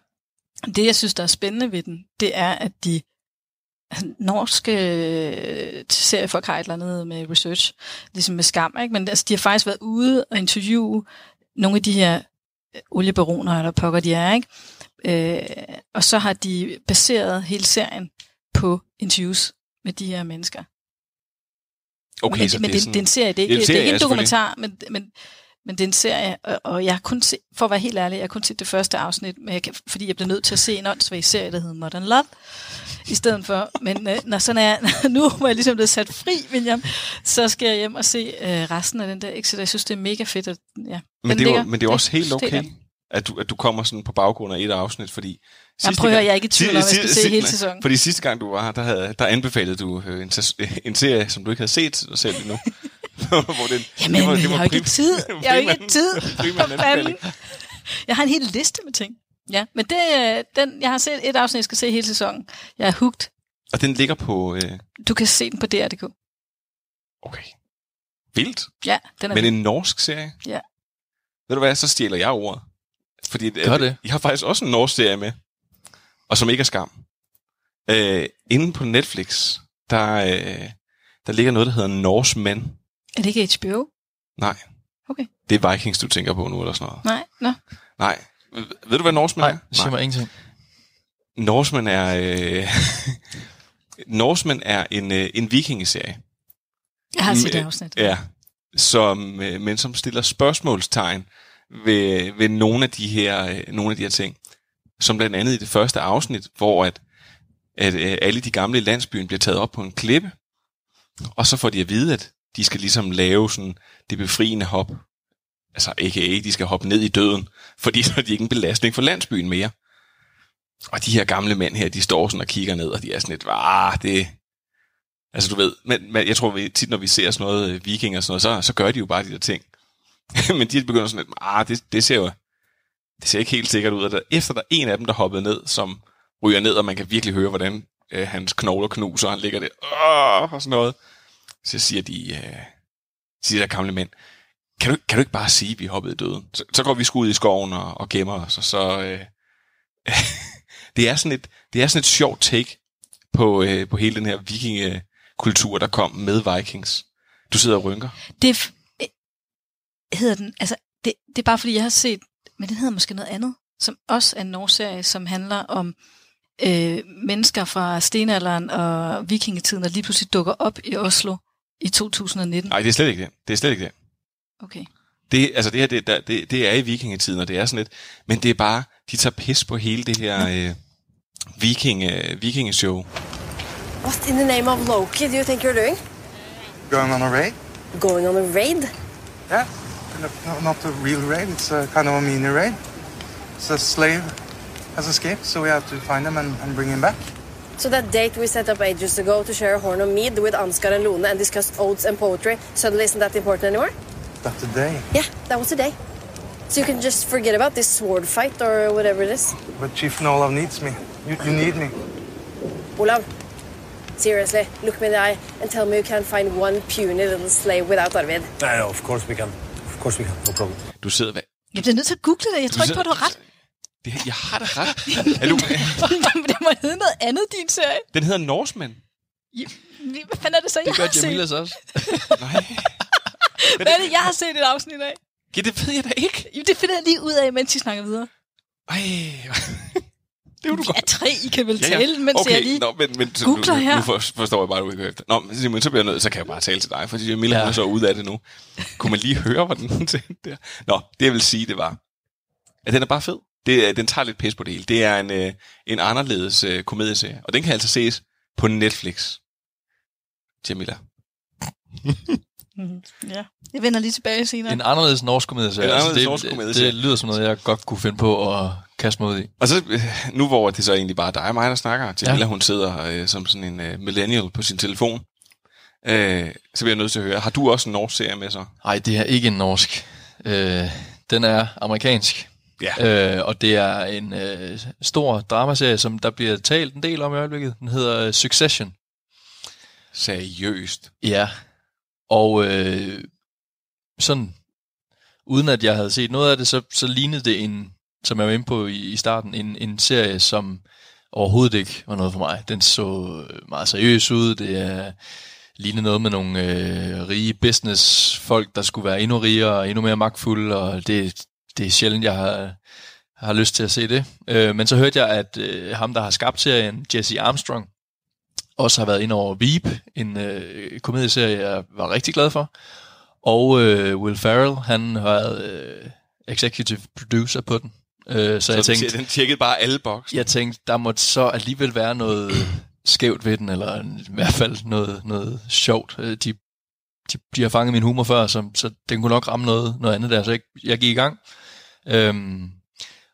det jeg synes, der er spændende ved den, det er, at de norske øh, seriefolk har et eller andet med research, ligesom med skam, ikke? men altså, de har faktisk været ude og interviewe nogle af de her øh, oliebaroner, eller pokker de er, ikke? Øh, og så har de baseret hele serien på interviews med de her mennesker. Okay, men, så men det, er det, sådan, det er en serie, det er ikke, det er en, serie, det er ikke en dokumentar, men, men, men det er en serie, og, og jeg kun se, for at være helt ærlig, jeg har kun set det første afsnit, men jeg kan, fordi jeg blev nødt til at se en åndssvag serie, der hedder Modern Love, i stedet for. Men øh, når sådan er, nu er jeg ligesom blevet sat fri, William, så skal jeg hjem og se øh, resten af den der Exit. Jeg synes, det er mega fedt. At, ja, men, det er, ligger, men det er også helt okay, at du, at du kommer sådan på baggrund af et afsnit, fordi... Jeg prøver, gang, jeg er ikke i tvivl om, at jeg skal se hele sæsonen. Fordi sidste gang du var her, der, havde, der anbefalede du øh, en, en serie, som du ikke havde set dig selv endnu. hvor den, Jamen, det var, det var jeg har ikke tid. Jeg har ikke tid. Jeg har en hel liste med ting. Ja, men det, den, jeg har set et afsnit, jeg skal se hele sæsonen. Jeg er hooked. Og den ligger på... Øh... Du kan se den på DR.dk. Okay. Vildt. Ja, den er Men vild. en norsk serie? Ja. Ved du hvad, så stjæler jeg ordet. Fordi Gør det. Jeg har faktisk også en norsk serie med, og som ikke er skam. Øh, inde på Netflix, der, øh, der ligger noget, der hedder Norsemen. Er det ikke HBO? Nej. Okay. Det er Vikings, du tænker på nu, eller sådan noget. Nej, nå. Nej. Ved du, hvad Norsemen Nej, er? det siger mig ingenting. Norsemen er... Øh, Norsemen er en, øh, en vikingeserie. Jeg har set det afsnit. Ja, som, øh, men som stiller spørgsmålstegn ved, ved nogle, af de her, øh, nogle af de her ting. Som blandt andet i det første afsnit, hvor at at øh, alle de gamle landsbyen bliver taget op på en klippe, og så får de at vide, at de skal ligesom lave sådan det befriende hop. Altså a.k.a. de skal hoppe ned i døden, fordi så er de ikke en belastning for landsbyen mere. Og de her gamle mænd her, de står sådan og kigger ned, og de er sådan lidt, ah, det... Altså du ved, men, men jeg tror vi, tit når vi ser sådan noget øh, viking og sådan noget, så, så gør de jo bare de der ting. men de begynder sådan lidt, ah, det, det ser jo det ser ikke helt sikkert ud. Og der, efter der er en af dem, der hoppede ned, som ryger ned, og man kan virkelig høre, hvordan øh, hans knogler knuser, og han ligger der, Åh! og sådan noget. Så siger de, øh, siger der gamle mænd, kan du, kan du ikke bare sige, at vi hoppede i døden? Så, så går vi sgu ud i skoven og, og gemmer os, og så... Øh, det, er sådan et, det er sådan et sjovt take på, øh, på hele den her vikingekultur, der kom med Vikings. Du sidder og rynker. Det f- øh, hedder den, altså, det, det er bare fordi, jeg har set, men den hedder måske noget andet, som også er en norsk serie, som handler om øh, mennesker fra stenalderen og vikingetiden, der lige pludselig dukker op i Oslo i 2019. Nej, det er slet ikke det. Det er slet ikke det. Okay. Det, altså det her, det, der, det, det er i vikingetiden, og det er sådan lidt, men det er bare, de tager pis på hele det her øh, viking, øh, vikingeshow. What in the name of Loki do you think you're doing? Going on a raid? Going on a raid? Yeah. No, no, not a real raid, it's a kind of a mini raid. It's a slave has escaped, so we have to find him and, and bring him back. So that date we set up ages ago to share a horn of mead with Ansgar and Lone and discuss odes and poetry suddenly isn't that important anymore? That today. Yeah, that was today. So you can just forget about this sword fight or whatever it is. But Chief Nolav needs me. You, you need me. Olav, seriously, look me in the eye and tell me you can't find one puny little slave without Arvid. No, no, of course we can. Of course we can. No problem. Du sidder hvad? Jeg bliver nødt til at google det. Jeg tror ikke på, at du har ret. Det, jeg har da ret. er du, det må hedde noget andet, din serie. den hedder Norseman. Ja, Hvad fanden er det så, jeg Det gør har set? Jamilas også. Hvad er det, jeg har set et afsnit af? Ja, det ved jeg da ikke. Jo, det finder jeg lige ud af, mens I snakker videre. Ej, det er du Ja, tre, I kan vel tale, mens okay. jeg lige Nå, men, men googler nu, her. Nu for- forstår jeg bare, at du ikke hører efter. Nå, men Simon, så bliver jeg nødt, så kan jeg bare tale til dig, fordi Jamila ja. er så ude af det nu. Kunne man lige høre, hvad den til der? Nå, det jeg vil sige, det var, at den er bare fed. Det, den tager lidt pis på det hele. Det er en, øh, en anderledes øh, komedieserie, og den kan altså ses på Netflix. Jamila. Ja. Jeg vender lige tilbage senere. En anderledes norsk komedie. En anderledes Altså, det, norsk komedieserie. Det, det lyder som noget, jeg godt kunne finde på at kaste mig ud i. Og så, øh, nu hvor det så egentlig bare dig og mig, der snakker, Jamila, Ja. hun sidder øh, som sådan en øh, millennial på sin telefon, øh, så bliver jeg nødt til at høre, har du også en norsk serie med så? Nej, det er ikke en norsk. Øh, den er amerikansk. Ja. Øh, og det er en øh, stor dramaserie, som der bliver talt en del om i øjeblikket. Den hedder øh, Succession. Seriøst? Ja. Og øh, sådan, uden at jeg havde set noget af det, så, så lignede det en, som jeg var inde på i, i starten, en, en serie, som overhovedet ikke var noget for mig. Den så øh, meget seriøs ud. Det er lignede noget med nogle øh, rige businessfolk, der skulle være endnu rigere og endnu mere magtfulde, og det, det er sjældent, jeg har, har lyst til at se det. Øh, men så hørte jeg, at øh, ham, der har skabt serien, Jesse Armstrong, også har været inde over Veep, en øh, komedieserie, jeg var rigtig glad for. Og øh, Will Ferrell, han har været øh, executive producer på den. Øh, så, Så jeg tænkte, siger, den tjekkede bare alle bokse? jeg tænkte, der måtte så alligevel være noget skævt ved den, eller i hvert fald noget, noget sjovt. Øh, De, de, de har fanget min humor før, så, så den kunne nok ramme noget, noget andet der, så jeg, jeg gik i gang. Øhm,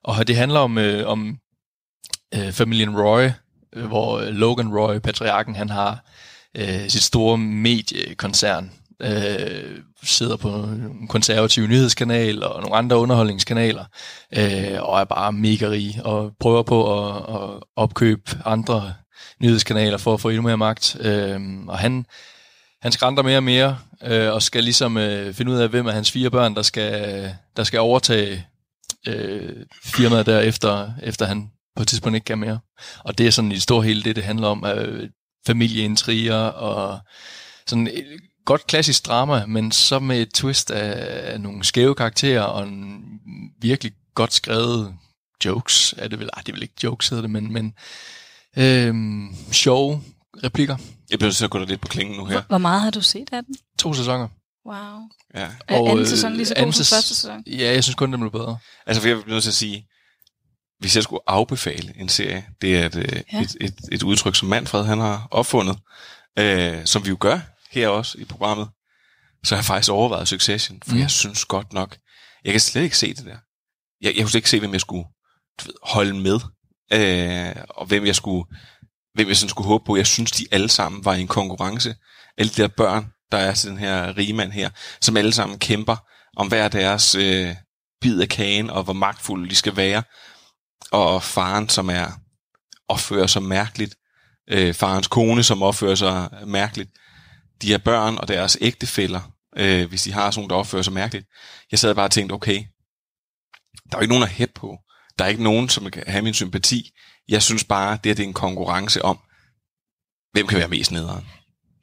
og det handler om, øh, om øh, familien Roy, øh, hvor øh, Logan Roy, patriarken, han har øh, sit store mediekoncern, øh, sidder på en konservativ nyhedskanal og nogle andre underholdningskanaler, øh, og er bare mega rig, og prøver på at, at opkøbe andre nyhedskanaler for at få endnu mere magt. Øh, og han, han skrænter mere og mere, øh, og skal ligesom øh, finde ud af, hvem af hans fire børn, der skal, der skal overtage øh, firmaet der, efter, efter han på et tidspunkt ikke kan mere. Og det er sådan i det store hele det, det handler om. Øh, familieintriger og sådan et godt klassisk drama, men så med et twist af, af nogle skæve karakterer og en virkelig godt skrevet jokes, er det vel, ej, det er vel ikke jokes hedder det, men, men øhm, sjove replikker. Jeg bliver til at gå lidt på klingen nu her. Hvor meget har du set af den? To sæsoner. Wow. Ja. Er anden øh, sæson lige så god anden som første sæson? Ja, jeg synes kun, den blev bedre. Altså, for jeg bliver nødt til at sige, hvis jeg skulle afbefale en serie, det er et, ja. Ja. et, et, et udtryk, som Manfred han har opfundet, øh, som vi jo gør her også i programmet, så har jeg faktisk overvejet Succession, for Mm. mm. jeg synes godt nok, jeg kan slet ikke se det der. Jeg, jeg kunne slet ikke se, hvem jeg skulle du ved, holde med, øh, og hvem jeg skulle, hvem jeg sådan skulle håbe på. Jeg synes, de alle sammen var i en konkurrence. Alle de der børn, der er til den her rigmand her, som alle sammen kæmper om hver deres øh, bid af kagen, og hvor magtfulde de skal være. Og faren, som er opfører sig mærkeligt. Øh, farens kone, som opfører sig mærkeligt. De her børn og deres ægtefæller, øh, hvis de har sådan nogle, der opfører sig mærkeligt. Jeg sad bare og tænkte, okay, der er jo ikke nogen at hæppe på. Der er ikke nogen, som kan have min sympati. Jeg synes bare, det, her, det er en konkurrence om, hvem kan være mest nederen.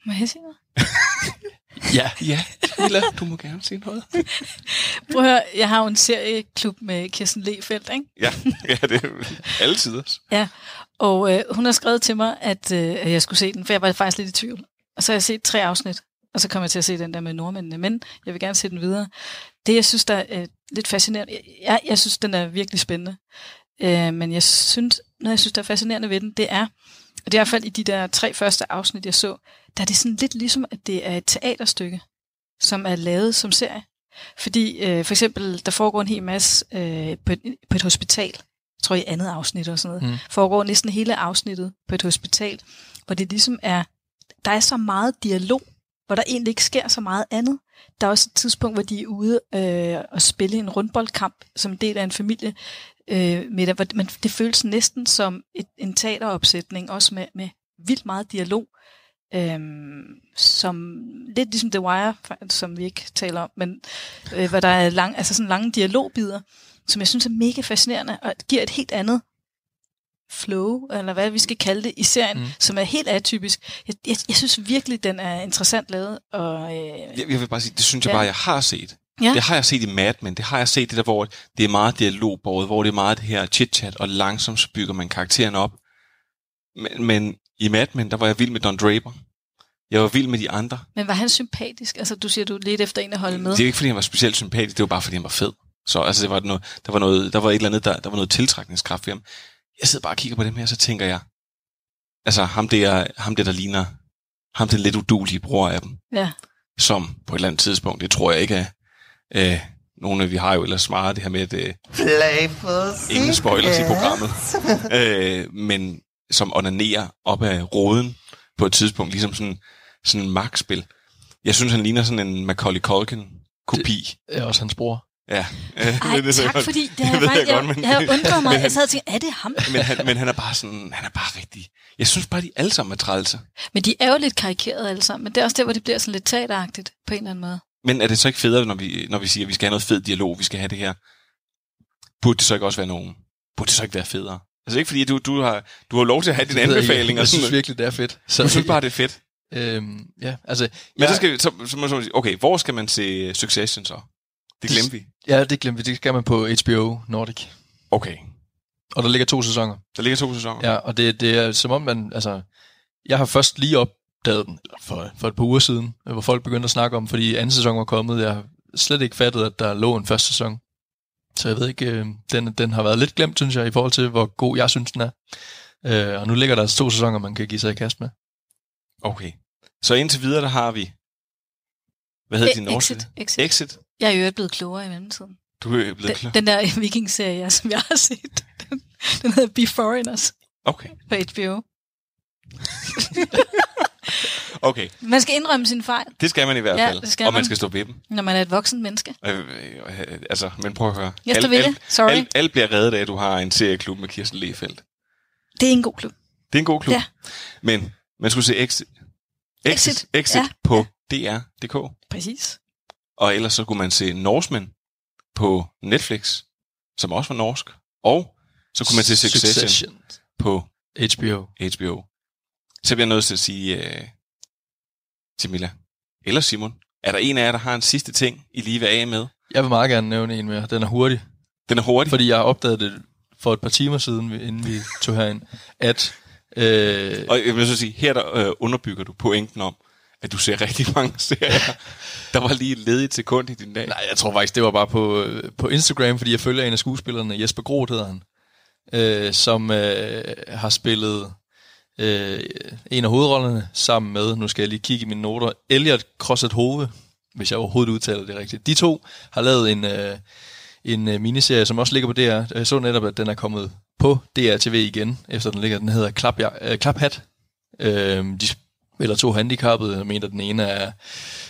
Må jeg sige? Ja. Ja, Camilla, du må gerne sige noget. Prøv at høre, jeg har jo en serieklub med Kirsten Lefeldt, ikke? Ja, ja det er jo altid. Ja, og øh, hun har skrevet til mig, at, øh, jeg skulle se den, for jeg var faktisk lidt i tvivl. Og så har jeg set tre afsnit, og så kommer jeg til at se den der med nordmændene, men jeg vil gerne se den videre. Det, jeg synes, der er øh, lidt fascinerende, jeg, jeg, jeg synes, den er virkelig spændende, øh, men jeg synes, noget jeg synes, der er fascinerende ved den, det er, og det er i hvert fald i de der tre første afsnit, jeg så, der er det sådan lidt ligesom, at det er et teaterstykke, som er lavet som serie. Fordi øh, for eksempel, der foregår en hel masse øh, på, et, på et hospital, jeg tror i andet afsnit og sådan noget, Mm. foregår næsten hele afsnittet på et hospital, hvor det ligesom er, der er så meget dialog, hvor der egentlig ikke sker så meget andet. Der er også et tidspunkt, hvor de er ude øh, og spille en rundboldkamp som en del af en familie øh, med, hvor men det føles næsten som et, en teateropsætning, også med, med vildt meget dialog, øhm, som lidt ligesom The Wire, som vi ikke taler om, men øh, hvor der er lang, altså sådan lange dialogbider, som jeg synes er mega fascinerende, og giver et helt andet flow, eller hvad vi skal kalde det, i serien, Mm. som er helt atypisk. Jeg, jeg, jeg synes virkelig, den er interessant lavet, og øh, Jeg, jeg vil bare sige, det synes jeg Ja. bare, jeg har set. Ja. Det har jeg set i Mad Men, det har jeg set det der, hvor det er meget dialogbordet, hvor det er meget det her chit-chat, og langsomt så bygger man karakteren op. Men, men i Mad Men, der var jeg vild med Don Draper. Jeg var vild med de andre. men var han sympatisk? Altså, du siger, du lidt efter en at holde med. Det er ikke, fordi han var specielt sympatisk, det var bare, fordi han var fed. Så altså, det var noget, der, var noget, der var et eller andet, der, der var noget tiltrækningskraft ved ham. Jeg sidder bare og kigger på dem her, så tænker jeg, altså ham der, ham der, der ligner, ham den lidt udulige bror af dem, Ja. som på et eller andet tidspunkt, det tror jeg ikke er, øh, nogle af vi har jo ellers meget det her med, at øh, ingen spoilers i programmet, øh, men som onanerer op af roden på et tidspunkt, ligesom sådan, sådan en magtspil. Jeg synes, han ligner sådan en Macaulay Culkin-kopi. Det er også hans bror. Ja. Ej, ved tak, godt. fordi det Det har ved jeg, jeg godt, men- jeg havde undret mig. men han- Jeg sad og tænkte, er det ham? men, han, men han er bare sådan, han er bare rigtig... Jeg synes bare, de alle sammen er trælse. Men de er jo lidt karikerede alle sammen, men det er også der, hvor det bliver sådan lidt teateragtigt på en eller anden måde. Men er det så ikke federe, når vi, når vi siger, at vi skal have noget fed dialog, vi skal have det her? Burde det så ikke også være nogen? Burde det så ikke være federe? Altså ikke fordi, du, du, har, du har lov til at have dine Det ved jeg anbefalinger. Jeg synes virkelig, det er fedt. Du synes bare, det er fedt? Øhm, ja, altså... Men jeg- så skal vi, så, så sige, okay, hvor skal man se Succession så? Det glemte vi. Ja, det glemte vi. Det skal man på HBO Nordic. Okay. Og der ligger to sæsoner. Der ligger to sæsoner? Ja, og det, det er som om man, altså, jeg har først lige opdaget den, for, for et par uger siden, hvor folk begyndte at snakke om, fordi anden sæson var kommet, jeg har slet ikke fattet, at der lå en første sæson. Så jeg ved ikke, øh, den, den har været lidt glemt, synes jeg, i forhold til, hvor god jeg synes, den er. Øh, og nu ligger der altså to sæsoner, man kan give sig i kast med. Okay. Så indtil videre, der har vi... Hvad hedder E- din norske? Exit, Exit. Exit. Jeg er jo blevet klogere i mellemtiden. Du er blevet Den, klar. den der viking-serie, som jeg har set, den, den hedder Be Foreigners Okay. på HBO. Okay. Man skal indrømme sin fejl, Det skal man i hvert Ja, fald. det skal og man man. skal stå ved dem. når man er et voksen menneske. Øh, øh, øh, altså, men prøv at høre. Jeg står ved det. Sorry. Alt, alt bliver reddet af, at du har en serieklub med Kirsten Lefeldt. Det er en god klub. Det er en god klub. Ja. Men man skulle se Exit, Exit, Exit, Exit ja. på DR.dk. Præcis. Og ellers så kunne man se Norseman på Netflix, som også var norsk. Og så kunne man se Succession, Succession. på HBO. HBO. Så bliver jeg nødt til at sige øh, til Milla, eller Simon, er der en af jer, der har en sidste ting, I lige vil af med? Jeg vil meget gerne nævne en mere. Den er hurtig. Den er hurtig? Fordi jeg opdagede det for et par timer siden, inden vi tog herind, at... Øh, Og jeg vil så sige, her der øh, underbygger du pointen om, at du ser rigtig mange serier. der var lige et ledigt sekund i din dag. Nej, jeg tror faktisk, det var bare på, på Instagram, fordi jeg følger en af skuespillerne, Jesper Groth hedder han. øh, som øh, har spillet øh, en af hovedrollerne sammen med, nu skal jeg lige kigge i mine noter, Elliot Crosset Hove, hvis jeg overhovedet udtaler det rigtigt. De to har lavet en, øh, en øh, miniserie, som også ligger på DR. Jeg så netop, at den er kommet på DRTV igen, efter den ligger. Den hedder Klap, øh, Klaphat. Øh, de spiller to handicappede. Jeg mener, den ene er,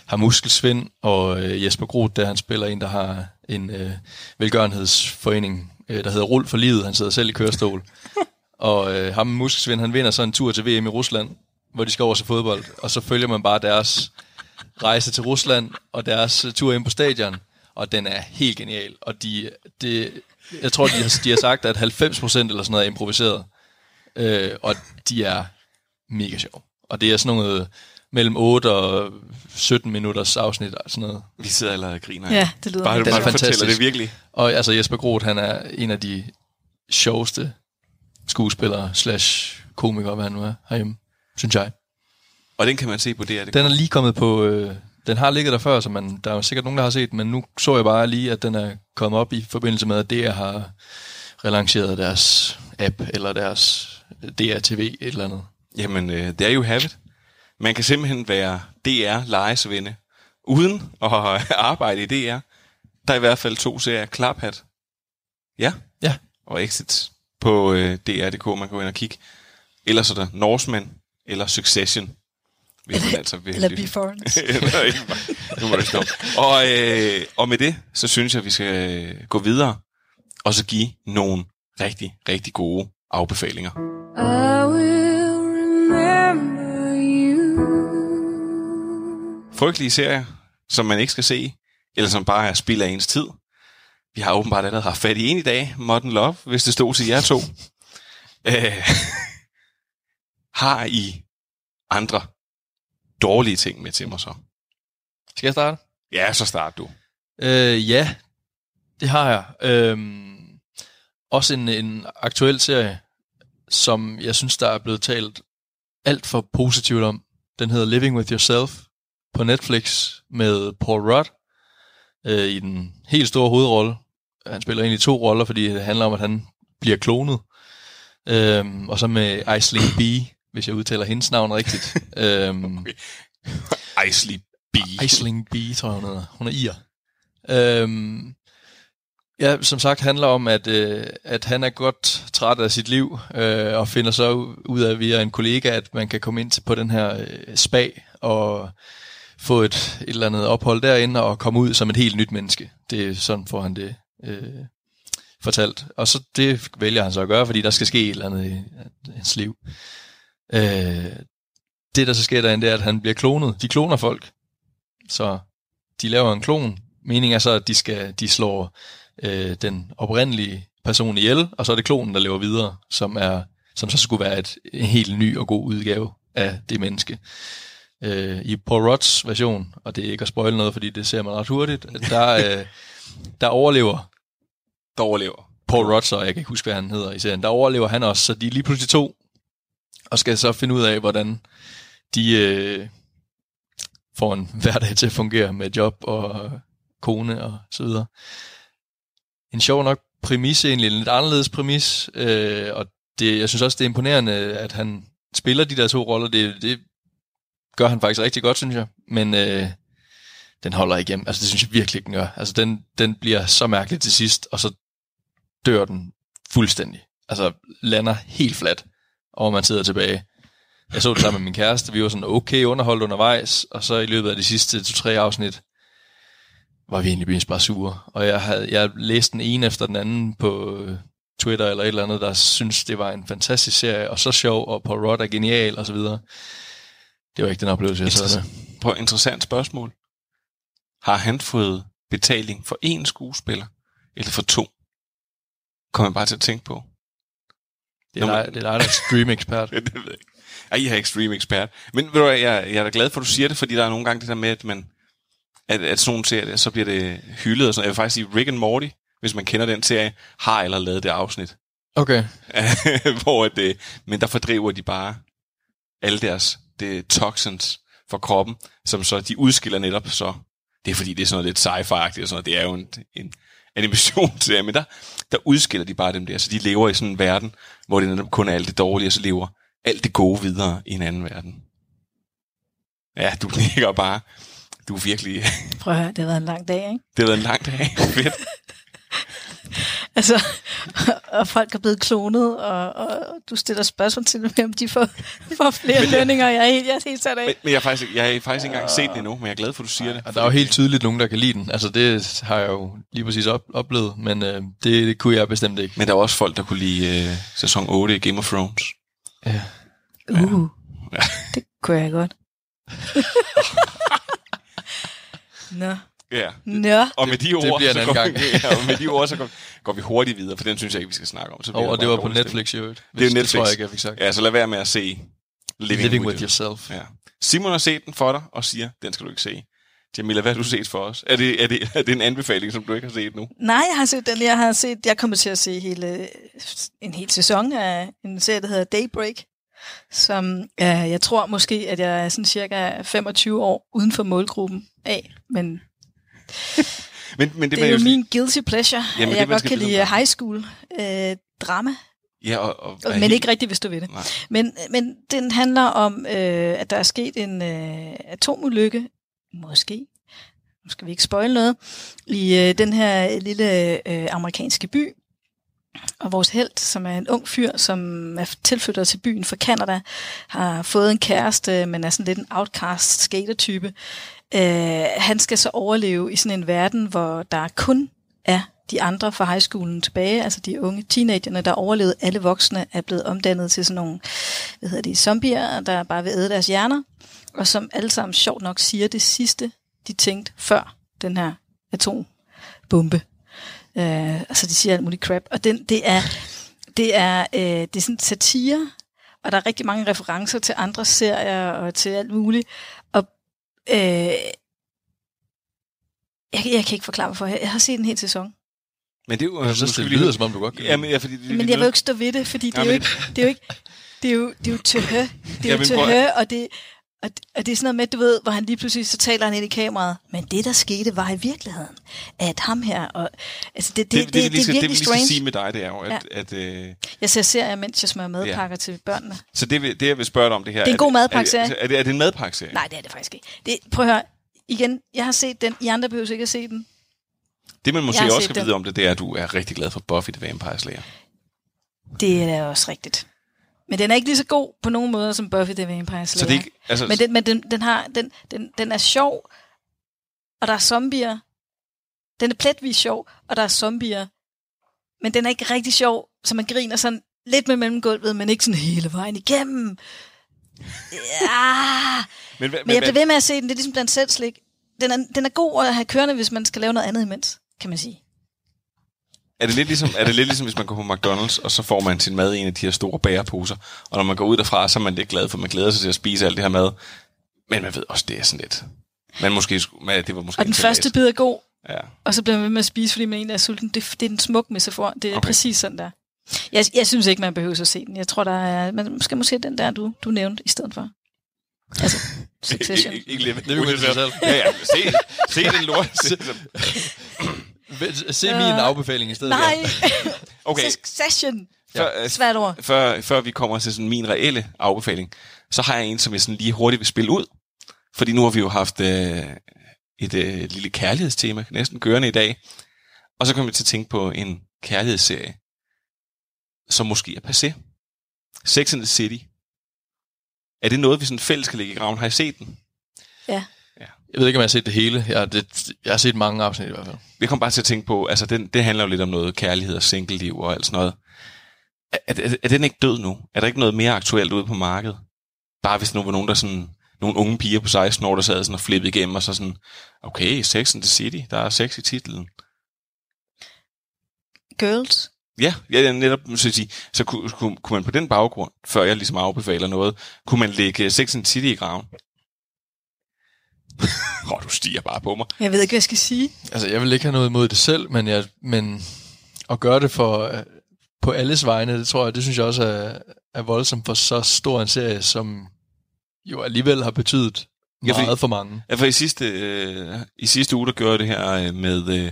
har muskelsvind, og øh, Jesper Groth, der han spiller en, der har en øh, velgørenhedsforening, øh, der hedder Rull for livet. Han sidder selv i kørestol. og øh, ham muskelsvind, han vinder så en tur til VM i Rusland, hvor de skal over til fodbold. Og så følger man bare deres rejse til Rusland, og deres tur ind på stadion. Og den er helt genial. Og de, de, jeg tror, de har, de har sagt, at 90% eller sådan noget er improviseret. Øh, og de er mega sjov. Og det er sådan noget mellem 8 og 17 minutters afsnit og sådan noget. Vi sidder allerede og griner. Ja, det lyder bare, Den bare fantastisk. det virkelig. Og altså Jesper Groth, han er en af de sjoveste skuespillere slash komikere, hvad han nu er herhjemme, synes jeg. Og den kan man se på DR. Den er lige kommet på... Øh, den har ligget der før, så man, der er jo sikkert nogen, der har set men nu så jeg bare lige, at den er kommet op i forbindelse med, at DR har relanceret deres app, eller deres DR-TV, et eller andet. Jamen, øh, there you have it. Man kan simpelthen være DR-lejesvende, uden at arbejde i DR. Der er i hvert fald to serier. Klaphat. Ja. Ja. Og Exit på øh, DR.dk. Man kan gå ind og kigge. Ellers er der Norseman eller Succession. Hvis man altså vil Eller lytte. Be Foreigners. Eller ikke bare- nu må det stoppe. Og, øh, og med det, så synes jeg, at vi skal øh, gå videre, og så give nogle rigtig, rigtig gode afbefalinger. I will Frygtelige serier, som man ikke skal se, eller som bare er spild af ens tid. Vi har åbenbart allerede haft fat i en i dag, Modern Love, hvis det stod til jer to. Øh, har I andre dårlige ting med til mig så? Skal jeg starte? Ja, så start du. Øh, ja, det har jeg. Øhm, også en, en aktuel serie, som jeg synes, der er blevet talt alt for positivt om. Den hedder Living With Yourself på Netflix med Paul Rudd øh, i den helt store hovedrolle. Han spiller egentlig to roller, fordi det handler om, at han bliver klonet. Øhm, og så med Aisling B, hvis jeg udtaler hendes navn rigtigt. øhm, Isley B. Aisling B, tror jeg, hun hedder. Hun er ir. Øhm, ja, som sagt handler om, at, øh, at han er godt træt af sit liv, øh, og finder så ud af via en kollega, at man kan komme ind til på den her øh, spa, og få et, et eller andet ophold derinde, og komme ud som et helt nyt menneske. Det er sådan, får han det øh, fortalt. Og så det vælger han så at gøre, fordi der skal ske et eller andet i hans liv. Øh, det, der så sker derinde, det er, at han bliver klonet. De kloner folk. Så de laver en klon. Meningen er så, at de, skal, de slår øh, den oprindelige person ihjel, og så er det klonen, der lever videre, som, er, som så skulle være et, en helt ny og god udgave af det menneske. Øh, I Paul Rudds version, og det er ikke at spoile noget, fordi det ser man ret hurtigt, der, øh, der overlever Der overlever. Paul Rudd, så jeg kan ikke huske, hvad han hedder i serien, der overlever han også, så de er lige pludselig to, og skal så finde ud af, hvordan de øh, får en hverdag til at fungere med job og kone og så videre. En sjov nok præmis, egentlig en lidt anderledes præmis, øh, og det, jeg synes også, det er imponerende, at han spiller de der to roller. Det, det gør han faktisk rigtig godt, synes jeg, men øh, den holder igennem. Altså, det synes jeg virkelig, den gør. Altså, den, den bliver så mærkelig til sidst, og så dør den fuldstændig. Altså, lander helt fladt, og man sidder tilbage. Jeg så det sammen med min kæreste, vi var sådan okay underholdt undervejs, og så i løbet af de sidste to-tre afsnit, var vi egentlig mest bare sure. Og jeg havde jeg læste den ene efter den anden på øh, Twitter eller et eller andet, der synes det var en fantastisk serie, og så sjov, og Paul Rudd er genial, og så videre. Det var ikke den oplevelse, jeg sad med. På interessant spørgsmål. Har han fået betaling for én skuespiller, eller for to? Kommer jeg bare til at tænke på. Det er, dig, det er dig, der er stream-ekspert. det ved jeg ikke. Ej, jeg er extreme ekspert. Men ved du jeg, jeg er da glad for, at du siger det, fordi der er nogle gange det der med, at man at, at sådan nogle serier, så bliver det hyldet og sådan Jeg vil faktisk sige, Rick and Morty, hvis man kender den serie, har eller lavet det afsnit. Okay. hvor det, men der fordriver de bare alle deres det, toxins fra kroppen, som så de udskiller netop så. Det er fordi, det er sådan noget lidt sci-fi-agtigt og sådan noget. Det er jo en, en animationsserie, men der, der udskiller de bare dem der, så de lever i sådan en verden, hvor det netop kun er alt det dårlige, og så lever alt det gode videre i en anden verden. Ja, du nikker bare. Du er virkelig... Prøv at høre, det har været en lang dag, ikke? Det har været en lang dag. Fedt. Altså, og folk er blevet klonet, og, og du stiller spørgsmål til dem, om de får, får flere Men- lønninger. Jeg er helt, jeg er helt sat af. Men, men jeg har faktisk, jeg har faktisk ikke engang set den endnu, men jeg er glad for, at du siger det. Og der er jo helt tydeligt nogen, der kan lide den. Altså det har jeg jo lige præcis op, oplevet, men øh, det, det kunne jeg bestemt ikke. Men der er også folk, der kunne lide øh, sæson 8 i Game of Thrones. Ja. Uh, Ja. det kunne jeg godt. Nå. Ja. Nå. Og med de Det- ord, det bliver en så anden går gang. Vi, ja, og med de ord, så går, går vi hurtigt videre, for den synes jeg ikke, vi skal snakke om. Så Og, bliver og det var på Netflix i øvrigt. Det er Netflix. Det tror jeg ikke, jeg fik sagt. Ja, så lad være med at se Living, Living with, with Yourself. Ja. Simon har set den for dig og siger, den skal du ikke se. Jamila, hvad har du set for os? Er det, er det, er det en anbefaling, som du ikke har set nu? Nej, jeg har set den. Jeg har set, jeg kommer til at se hele, en hel sæson af en serie, der hedder Daybreak, som øh, jeg tror måske, at jeg er sådan cirka 25 år uden for målgruppen af, men Men, men det, var er jo min guilty pleasure. Jamen, det, jeg man godt kan lide high school øh, drama, Ja, og, og, men ikke rigtigt, hvis du ved det. Nej. Men, men den handler om, øh, at der er sket en øh, atomulykke, måske, nu skal vi ikke spoil noget, i øh, den her lille øh, amerikanske by. Og vores held, som er en ung fyr, som er tilflyttet til byen fra Canada, har fået en kæreste, men er sådan lidt en outcast skater-type. Øh, han skal så overleve i sådan en verden, hvor der kun er de andre fra high schoolen tilbage, altså de unge teenagerne, der overlevede. Alle voksne er blevet omdannet til sådan nogle, hvad hedder de, zombier, der bare vil æde deres hjerner, og som alle sammen sjovt nok siger det sidste, de tænkte før den her atombombe. Øh, altså de siger alt muligt crap. Og den, det er, det er, øh, det er sådan satire, og der er rigtig mange referencer til andre serier og til alt muligt. Og øh, jeg, jeg kan ikke forklare, hvorfor. Jeg, jeg har set en hel sæson. Men det er jo... Jeg synes, det lyder, som om du godt kan Ja, men, ja, fordi det, Men jeg vil jo ikke stå ved det, fordi det er Ja, jo men- ikke, det er jo ikke, det er jo, det er jo tøhø. Det er Ja, jo men tøhø, og det, og, og det er sådan noget med, du ved, hvor han lige pludselig, så taler han ind i kameraet, men det, der skete, var i virkeligheden, at ham her, og, altså det, det, det, det, det, det er det, vi virkelig lige skal strange. sige med dig, det er jo, at, Ja. at øh, Jeg ser serier, mens jeg smører madpakker til børnene. så det, det, jeg vil spørge dig om det her... Det er en god madpakserie. Er, det- er, det, er det en madpakserie? Nej, det er det faktisk ikke. Det, prøv at høre, igen, jeg har set den, I andre behøver ikke at se den. Det, man måske også skal den. vide om det, det er, at du er rigtig glad for Buffy the Vampire Slayer. Det er da også rigtigt. Men den er ikke lige så god på nogen måder som Buffy the Vampire Slayer. Så det ikke- altså- men den, men den, den, har, den, den, den er sjov, og der er zombier. Den er pletvis sjov, og der er zombier. Men den er ikke rigtig sjov, så man griner sådan lidt med mellemgulvet, men ikke sådan hele vejen igennem. Ja. Men, hvad- Men jeg bliver ved med at se den. Det er ligesom blandt selv slik. Den er, den er god at have kørende, hvis man skal lave noget andet imens, kan man sige. Er det, lidt ligesom, er det lidt ligesom, hvis man går på McDonald's, og så får man sin mad i en af de her store bæreposer, og når man går ud derfra, så er man lidt glad, for man glæder sig til at spise alt det her mad. Men man ved også, det er sådan lidt... Man måske, skulle- men det var måske Og den første bid er god, Ja. og så bliver man ved med at spise, fordi man egentlig er sulten. Det, det er en smuk metafor. Det er Okay. præcis sådan der. Jeg, jeg synes ikke, man behøver at se den. Jeg tror, der er... Man skal måske se den der, du, du nævnte i stedet for. Altså, Succession. Ikke, ikke living Living with yourself. Ja, ja. Se, se den lort. Se, Se min afbefaling i stedet. Nej! Okay. Succession. Før, øh, Svært ord. Før, før vi kommer til sådan min reelle afbefaling, så har jeg en, som jeg sådan lige hurtigt vil spille ud. Fordi nu har vi jo haft øh, et øh, lille kærlighedstema næsten kørende i dag. Og så kommer jeg til at tænke på en kærlighedsserie, som måske er passé. Sex and the City. Er det noget, vi sådan fælles kan lægge i graven? Har I set den? Ja. Jeg ved ikke, om jeg har set det hele. Jeg, det, jeg har set mange afsnit i hvert fald. Vi kom bare til at tænke på, altså den, det handler jo lidt om noget kærlighed og single-liv og alt sådan noget. Er, er, er den ikke død nu? Er der ikke noget mere aktuelt ude på markedet? Bare hvis nu var nogen, der sådan, nogle unge piger på 16 år, der sad sådan og flippede igennem, og så sådan, okay, Sex and the City, der er sex i titlen. Girls. Ja, ja det er netop, så, sige, så kunne, kunne, kunne man på den baggrund, før jeg ligesom afbefaler noget, kunne man lægge Sex and the City i graven. Åh, oh, du stiger bare på mig. Jeg ved ikke, hvad jeg skal sige. Altså, jeg vil ikke have noget imod det selv, men, jeg, men at gøre det for, øh, på alles vegne, det tror jeg, det synes jeg også er, er voldsomt for så stor en serie, som jo alligevel har betydet Ja, fordi- meget for mange. Ja, for i sidste, øh, i sidste uge, der gjorde jeg det her øh, med øh,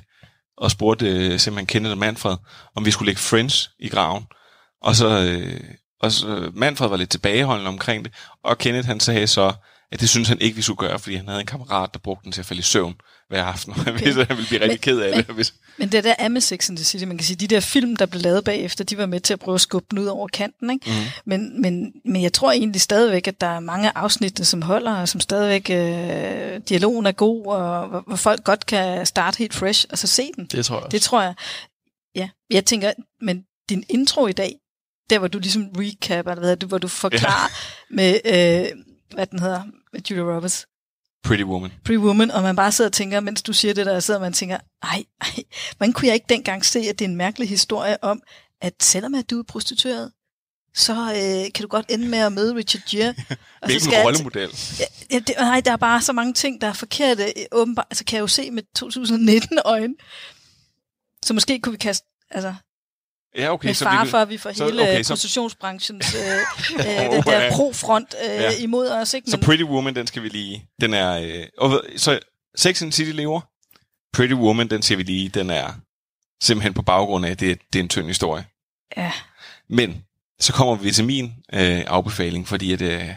og spurgte øh, simpelthen Kenneth og Manfred, om vi skulle lægge Friends i graven. Og så, øh, og så Manfred var lidt tilbageholdende omkring det, og Kenneth han sagde så, at det synes han ikke, vi skulle gøre, fordi han havde en kammerat, der brugte den til at falde i søvn hver aften, og han vidste, at han ville blive rigtig ked af det. Hvis... Men det der er med Sex and the City, man kan sige, de der film, der blev lavet bagefter, de var med til at prøve at skubbe den ud over kanten. Ikke? Mm. Men, men, men jeg tror egentlig stadigvæk, at der er mange afsnit, som holder, og som stadigvæk øh, dialogen er god, og hvor, hvor folk godt kan starte helt fresh, og så se den. Det tror jeg. Det tror jeg. Ja, jeg tænker, men din intro i dag, der hvor du ligesom recap, eller hvad, hvor du forklarer ja. med, øh, hvad den hedder, med Julia Roberts. Pretty Woman. Pretty Woman, og man bare sidder og tænker, mens du siger det der, sidder man og tænker, ej, ej, hvordan kunne jeg ikke dengang se, at det er en mærkelig historie om, at selvom at du er prostitueret, så øh, kan du godt ende med at møde Richard Gere. Og Hvilken så rollemodel? Ja, ja, det, nej, der er bare så mange ting, der er forkerte. Åbenbart, altså kan jeg jo se med 2019-øjne. Så måske kunne vi kaste, altså, Ja, okay, med så far vi, for, at vi får så, hele okay, så, prostitutionsbranchens øh, øh, den der pro-front øh, Ja. imod os. Ikke? så Pretty Woman, den skal vi lige... Den er... Øh, og, så Sex and City lever. Pretty Woman, den ser vi lige. Den er simpelthen på baggrund af, at det, det er en tynd historie. Ja. Men så kommer vi til min øh, afbefaling, fordi at, øh,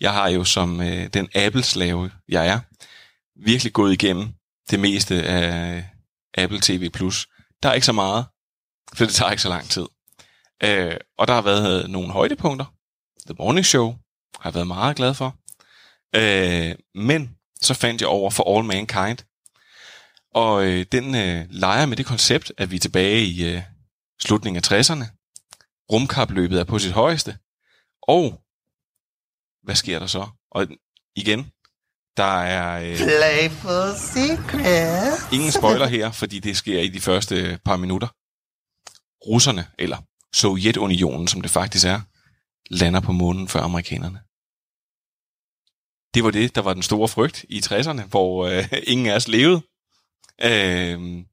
jeg har jo som øh, den Apple-slave, jeg er, virkelig gået igennem det meste af Apple TV+. Der er ikke så meget, for det tager ikke så lang tid. Øh, og der har været nogle højdepunkter. The Morning Show har jeg været meget glad for. Øh, men så fandt jeg over for All Mankind. Og øh, den øh, leger med det koncept, at vi er tilbage i øh, slutningen af 60'erne. Rumkapløbet er på sit højeste. Og hvad sker der så? Og igen, der er øh, Playful secret. ingen spoiler her, fordi det sker i de første par minutter. Russerne, eller Sovjetunionen, som det faktisk er, lander på månen før amerikanerne. Det var det, der var den store frygt i 60'erne, hvor øh, ingen af os levede. Øh,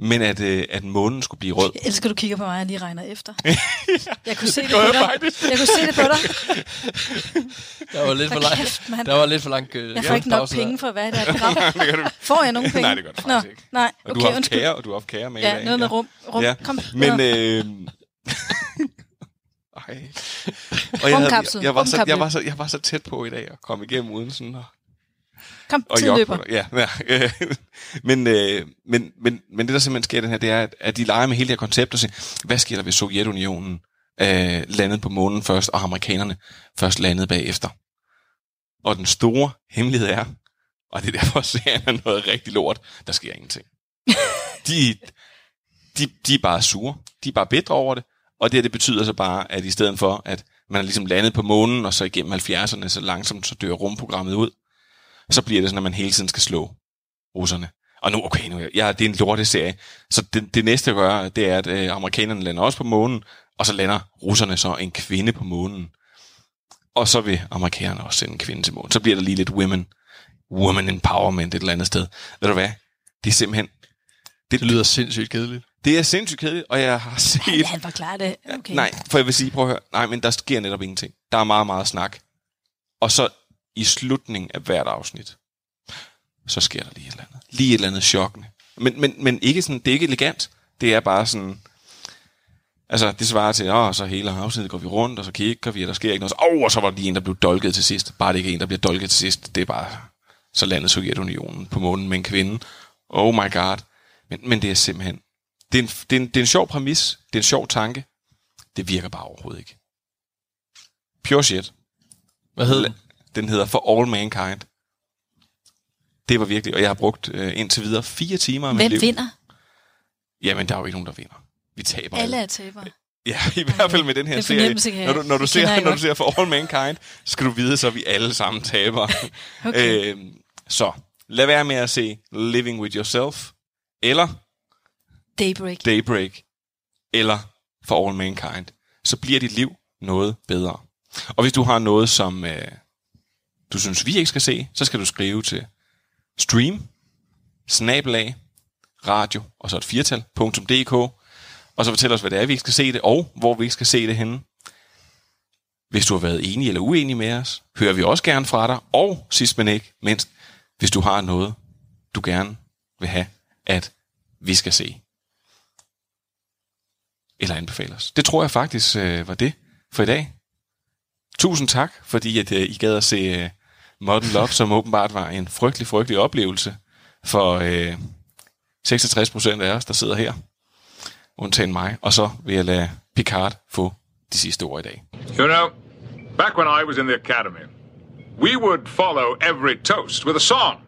men at, øh, at månen skulle blive rød. Jeg elsker, du kigger på mig og lige regner efter. Jeg kunne se det gør på jeg dig. faktisk. Jeg kunne se det på dig. Der var lidt for lang, kæft, der var lidt for lang øh, Jeg får ikke nok pause der. penge for, hvad det er. det. Får jeg nogle penge? Nej, det gør du Nå, faktisk ikke. Nej, Og okay, du har haft kager, og du har haft kager med Ja, dag. noget med rum. rum. Ja. Kom. Men, øh, ej. Og jeg, havde, jeg, jeg, var så, jeg, var så, jeg var så tæt på i dag at komme igennem uden sådan at, Kom, og tiden løber. Ja, ja. men, øh, men, men, men det, der simpelthen sker i den her, det er, at, at de leger med hele det her koncept og siger, hvad sker der, hvis Sovjetunionen øh, landede på månen først, og amerikanerne først landede bagefter? Og den store hemmelighed er, og det er derfor, serien er noget rigtig lort, der sker ingenting. de, de, de er bare sure. De er bare bedre over det. Og det, det betyder så bare, at i stedet for, at man er ligesom landet på månen, og så igennem 70'erne, så langsomt så dør rumprogrammet ud, så bliver det sådan, at man hele tiden skal slå russerne. Og nu, okay, nu, ja, det er en lorteserie. Så det, det næste, jeg gør, det er, at øh, amerikanerne lander også på månen, og så lander russerne så en kvinde på månen. Og så vil amerikanerne også sende en kvinde til månen. Så bliver der lige lidt women, woman empowerment et eller andet sted. Ved du hvad? Det er simpelthen... Det lyder sindssygt kedeligt. Det er sindssygt kedeligt, og jeg har set... Han, han forklarer det. Okay. Nej, for jeg vil sige, prøv at høre. Nej, men der sker netop ingenting. Der er meget, meget snak. Og så i slutningen af hvert afsnit, så sker der lige et eller andet. Lige et eller andet chokkende. Men, men, men ikke sådan, det er ikke elegant. Det er bare sådan... Altså, det svarer til, åh, så hele afsnittet går vi rundt, og så kigger vi, og der sker ikke noget. Så, åh, og så var der lige en, der blev dolket til sidst. Bare det ikke er en, der bliver dolket til sidst. Det er bare, så landede Sovjetunionen på månen med en kvinde. Oh my god. Men, men det er simpelthen... Det er, en, det, er en, det er en sjov præmis. Det er en sjov tanke. Det virker bare overhovedet ikke. Pure shit. Hvad hed den? Hedder For All Mankind. Det var virkelig, og jeg har brugt øh, indtil videre fire timer af mit Hvem liv. vinder? Jamen, der er jo ikke nogen, der vinder. Vi taber Alle er tabere. Ja, i hvert fald med den her Den serie. Når du, når du, det ser, når du ser For All Mankind, skal du vide, så er vi alle sammen tabere. Okay. øhm, så, lad være med at se Living With Yourself, eller Daybreak. Daybreak, eller For All Mankind. Så bliver dit liv noget bedre. Og hvis du har noget, som øh, du synes, vi ikke skal se, så skal du skrive til stream, snabelag, radio, og så et firtal.dk, og så fortæl os, hvad det er, vi ikke skal se det, og hvor vi ikke skal se det henne. Hvis du har været enig eller uenig med os, hører vi også gerne fra dig. Og sidst men ikke mindst, hvis du har noget, du gerne vil have, at vi skal se. Eller anbefale os. Det tror jeg faktisk øh, var det for i dag. Tusind tak, fordi at, øh, I gad at se øh, Modern Love, som åbenbart var en frygtelig, frygtelig oplevelse for øh, 66 procent af os, der sidder her. Undtagen mig. Og så vil jeg lade Picard få de sidste ord i dag. You know, back when I was in the academy, we would follow every toast with a song.